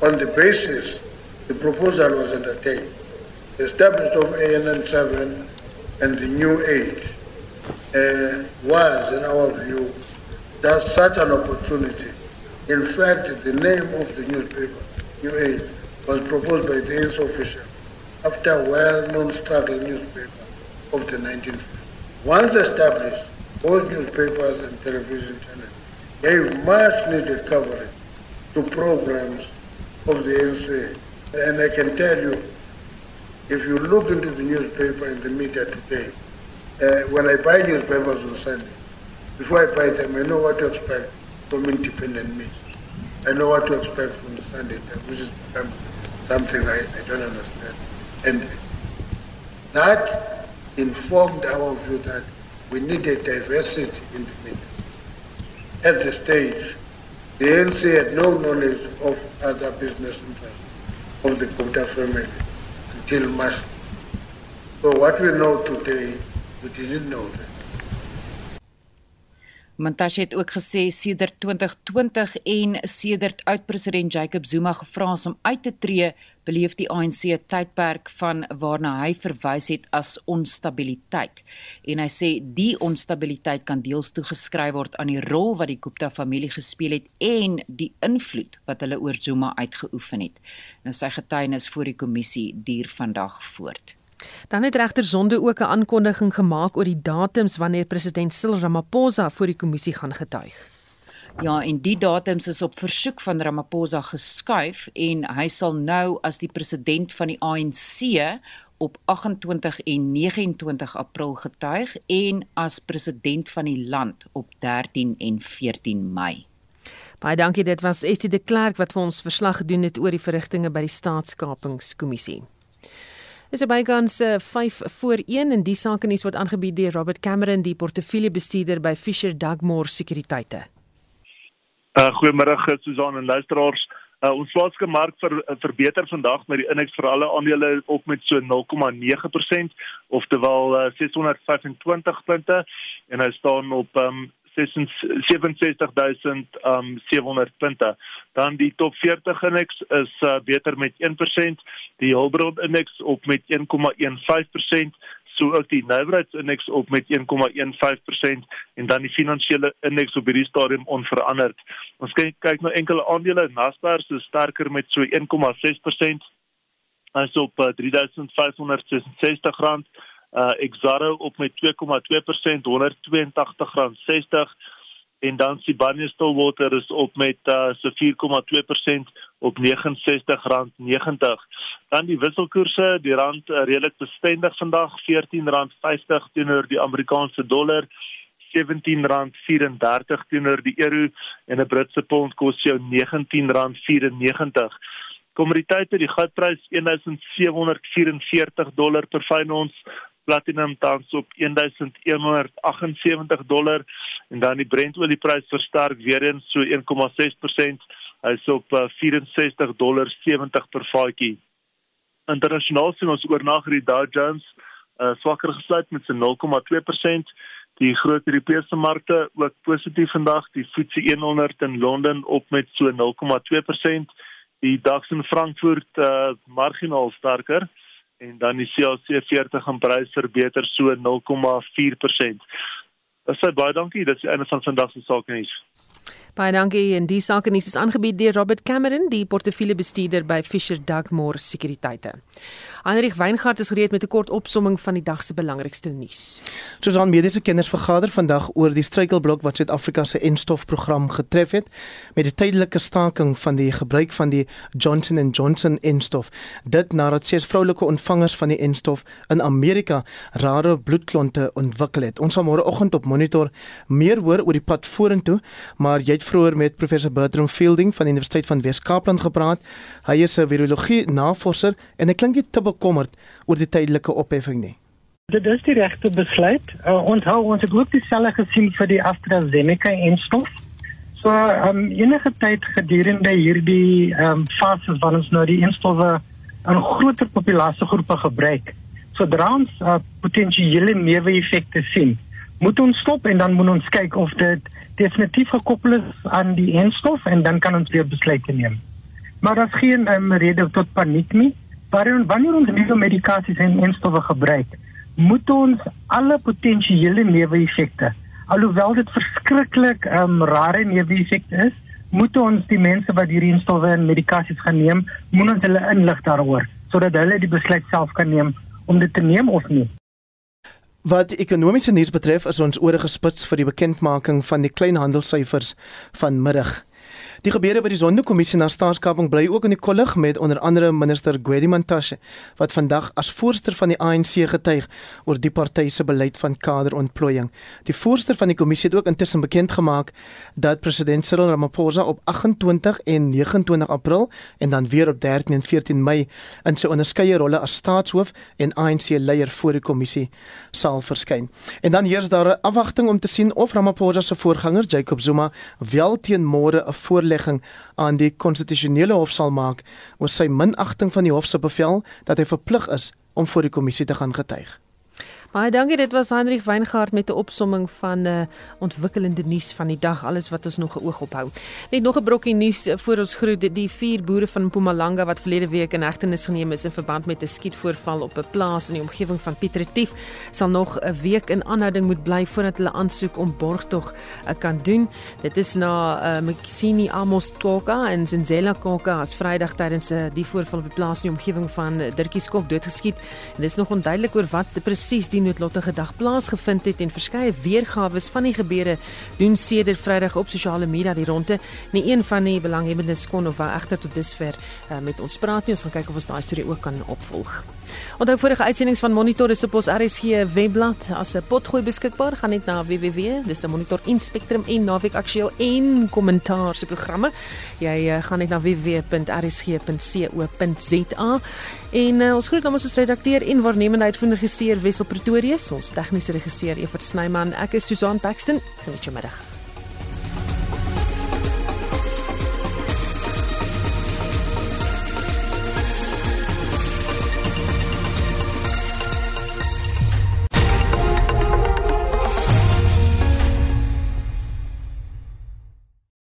On the basis, the proposal was entertained. The establishment of ANN7 and the New Age uh, was, in our view, just such an opportunity. In fact, the name of the newspaper, New Age, was proposed by the ANC official after well-known struggle newspaper of the 1950s. Once established, both newspapers and television channels gave much needed coverage to programs of the NCA. And I can tell you, if you look into the newspaper and the media today, uh, when I buy newspapers on Sunday, before I buy them, I know what to expect from independent media. I know what to expect from the Sunday which is something I, I don't understand. And That informed our view that we needed diversity in the media. At the stage, the ANC had no knowledge of other business interests of the Gupta family until March. So what we know today, we didn't know that. Mantashe het ook gesê sedert 2020 en sedert oud-president Jacob Zuma gevra is om uit te tree, beleef die ANC 'n tydperk van waarna hy verwys het as onstabiliteit. En hy sê die onstabiliteit kan deels toegeskryf word aan die rol wat die Gupta familie gespeel het en die invloed wat hulle oor Zuma uitgeoefen het. Nou sy getuienis voor die kommissie duur vandag voort. Dan het regter Sonde ook 'n aankondiging gemaak oor die datums wanneer president Cyril Ramaphosa voor die kommissie gaan getuig. Ja, en die datums is op versoek van Ramaphosa geskuif en hy sal nou as die president van die ANC op 28 en 29 April getuig en as president van die land op 13 en 14 Mei. Baie dankie, dit was Estie de Klerk wat vir ons verslag gedoen het oor die verrigtinge by die staatskapingskommissie. Dis bykans 5 uh, voor 1 en die sake nuus word aangebied deur Robert Cameron, die portefeuljebestuurder by Fisher Dugmore Sekuriteite. Uh, Goeiemôre Susan en luisteraars. Uh, ons plaaslike mark ver, verbeter vandag met die indeks vir alle aandele op met so 0,9% oftewel uh, 625 punte en hy staan op um, 67700 um 700 punte. Dan die top 40 indeks is uh, beter met 1%, die Hulbron indeks op met 1,15%, so ook die nywerheidsindeks op met 1,15% en dan die finansiële indeks op hierdie stadium onveranderd. Ons kyk kyk na enkele aandele, Naspers is sterker met so 1,6%. Hy's op uh, 3566 rand uh Exaro op met 2,2% R182.60 en dan Sibanye Stillwater is op met uh so 4,2% op R69.90. Dan die wisselkoerse, die rand uh, redelik bestendig vandag R14.50 teenoor die Amerikaanse dollar. R17.34 teenoor die euro en 'n Britse pond kos jou R19.94. Kommoditeite, die goudprys 1744 dollar per fyn ons, platinum tans op 1178 dollar en dan die Brent olieprys versterk weer eens so 1,6%. Hy's op 64 uh, dollar 70 per vatjie. Internasionaal sien ons oornag die Dow Jones uh, swakker gesluit met so 0,2%. Die groot Europese markte ook positief vandag. Die FTSE 100 in Londen op met so 0,2%. Die DAX in Frankfurt uh, marginaal sterker en dan die CAC 40 in prys verbeter so 0,4%. Dis baie dankie, dit is die einde van vandag se sake nuus. Baie dankie en die sake nuus is aangebied deur Robert Cameron, die portefeuljebestuurder by Fisher Dugmore Sekuriteite. Heinrich Weingart is gereed met 'n kort opsomming van die dag se belangrikste nuus. Soos aan mediese kinders vergader vandag oor die struikelblok wat Suid-Afrika se enstofprogram getref het met die tydelike staking van die gebruik van die Johnson & Johnson enstof. Dit nadat ses vroulike ontvangers van die enstof in Amerika rare bloedklonte ontwikkel het. Ons sal môreoggend op monitor meer hoor oor die pad vorentoe, maar jy het vroeër met professor Bertram Fielding van die Universiteit van Wes-Kaapland gepraat. Hy is 'n virologie navorser en hy klink nie te bekommerd oor die tydelike opheffing nie. Dit is die regte besluit. Uh, onthou ons het ook dieselfde gesien vir die AstraZeneca enstof. So, um, enige tyd gedurende hierdie ehm um, fases wanneer ons nou die enstowwe aan groter populasiegroepe gebruik, sodra ons uh, potensiële neeweffekte sien, moet ons stop en dan moet ons kyk of dit definitief gekoppel is aan die enstof en dan kan ons weer besluite neem. Maar daar's geen um, rede tot paniek nie. Wanneer wanneer ons nuwe medikasies en enstowwe gebruik, moet ons alle potensiële neeweffekte, alhoewel dit verskriklik um, rare neeweffekte is, moet ons die mense wat hierdie enstowwe en medikasies gaan neem, moet ons hulle inlig daaroor sodat hulle die besluit self kan neem om dit te neem of nie. Wat ekonomiese nuus betref, is ons oor gespits vir die bekendmaking van die kleinhandelsyfers vanmiddag. Die gebeure by die Sondekommissie na staatskaping bly ook in die kollig met onder andere minister Gwedi Mantashe wat vandag as voorsteur van die ANC getuig oor die party se beleid van kaderontplooiing. Die voorsteur van die kommissie het ook intussen bekend gemaak dat president Cyril Ramaphosa op 28 en 29 April en dan weer op 13 en 14 Mei in sy onderskeie rolle as staatshoof en ANC leier voor die kommissie sal verskyn. En dan heers daar 'n afwagting om te sien of Ramaphosa se voorganger Jacob Zuma wel teen môre 'n voorlegging aan die konstitusionele hof sal maak oor sy minagting van die hof se bevel dat hy verplig is om voor die kommissie te gaan getuig. Baie dankie, dit was Hendrik Weingart met 'n opsomming van uh, eh, ontwikkelende nuus van die dag, alles wat ons nog 'n oog op hou. Net nog 'n brokkie nuus eh, voor ons groet, die vier boere van Mpumalanga wat verlede week in hegtenis geneem is in verband met 'n skietvoorval op 'n plaas in die omgewing van Piet Retief, sal nog 'n week in aanhouding moet bly voordat hulle aansoek om borgtog uh, kan doen. Dit is na uh, Mkisini Amos Koka en Zenzela Koka as Vrydag tydens uh, die voorval op die plaas in die omgewing van Dirkieskop doodgeskiet. Dit is nog onduidelik oor wat presies die noodlottige dag plaasgevind het en verskeie weergawe van die gebeure doen sedert Vrydag op sosiale media die ronde. Nie een van die belanghebbendes kon of wel egter tot dusver uh, met ons praat nie. Ons gaan kyk of ons daai storie ook kan opvolg. Onthou vorige uitsendings van Monitor is op ons RSG webblad as 'n potgooi beskikbaar. Gaan net na www, dis die Monitor Inspektrum en Naweek Aktueel en kommentaar se programme. Jy uh, gaan net na www.rsg.co.za en uh, ons groet namens ons redakteur en waarnemende uitvoerende regisseur Wessel Pretorius, ons tegniese regisseur Evert Snyman. Ek is Susan Paxton. Geniet jou middag.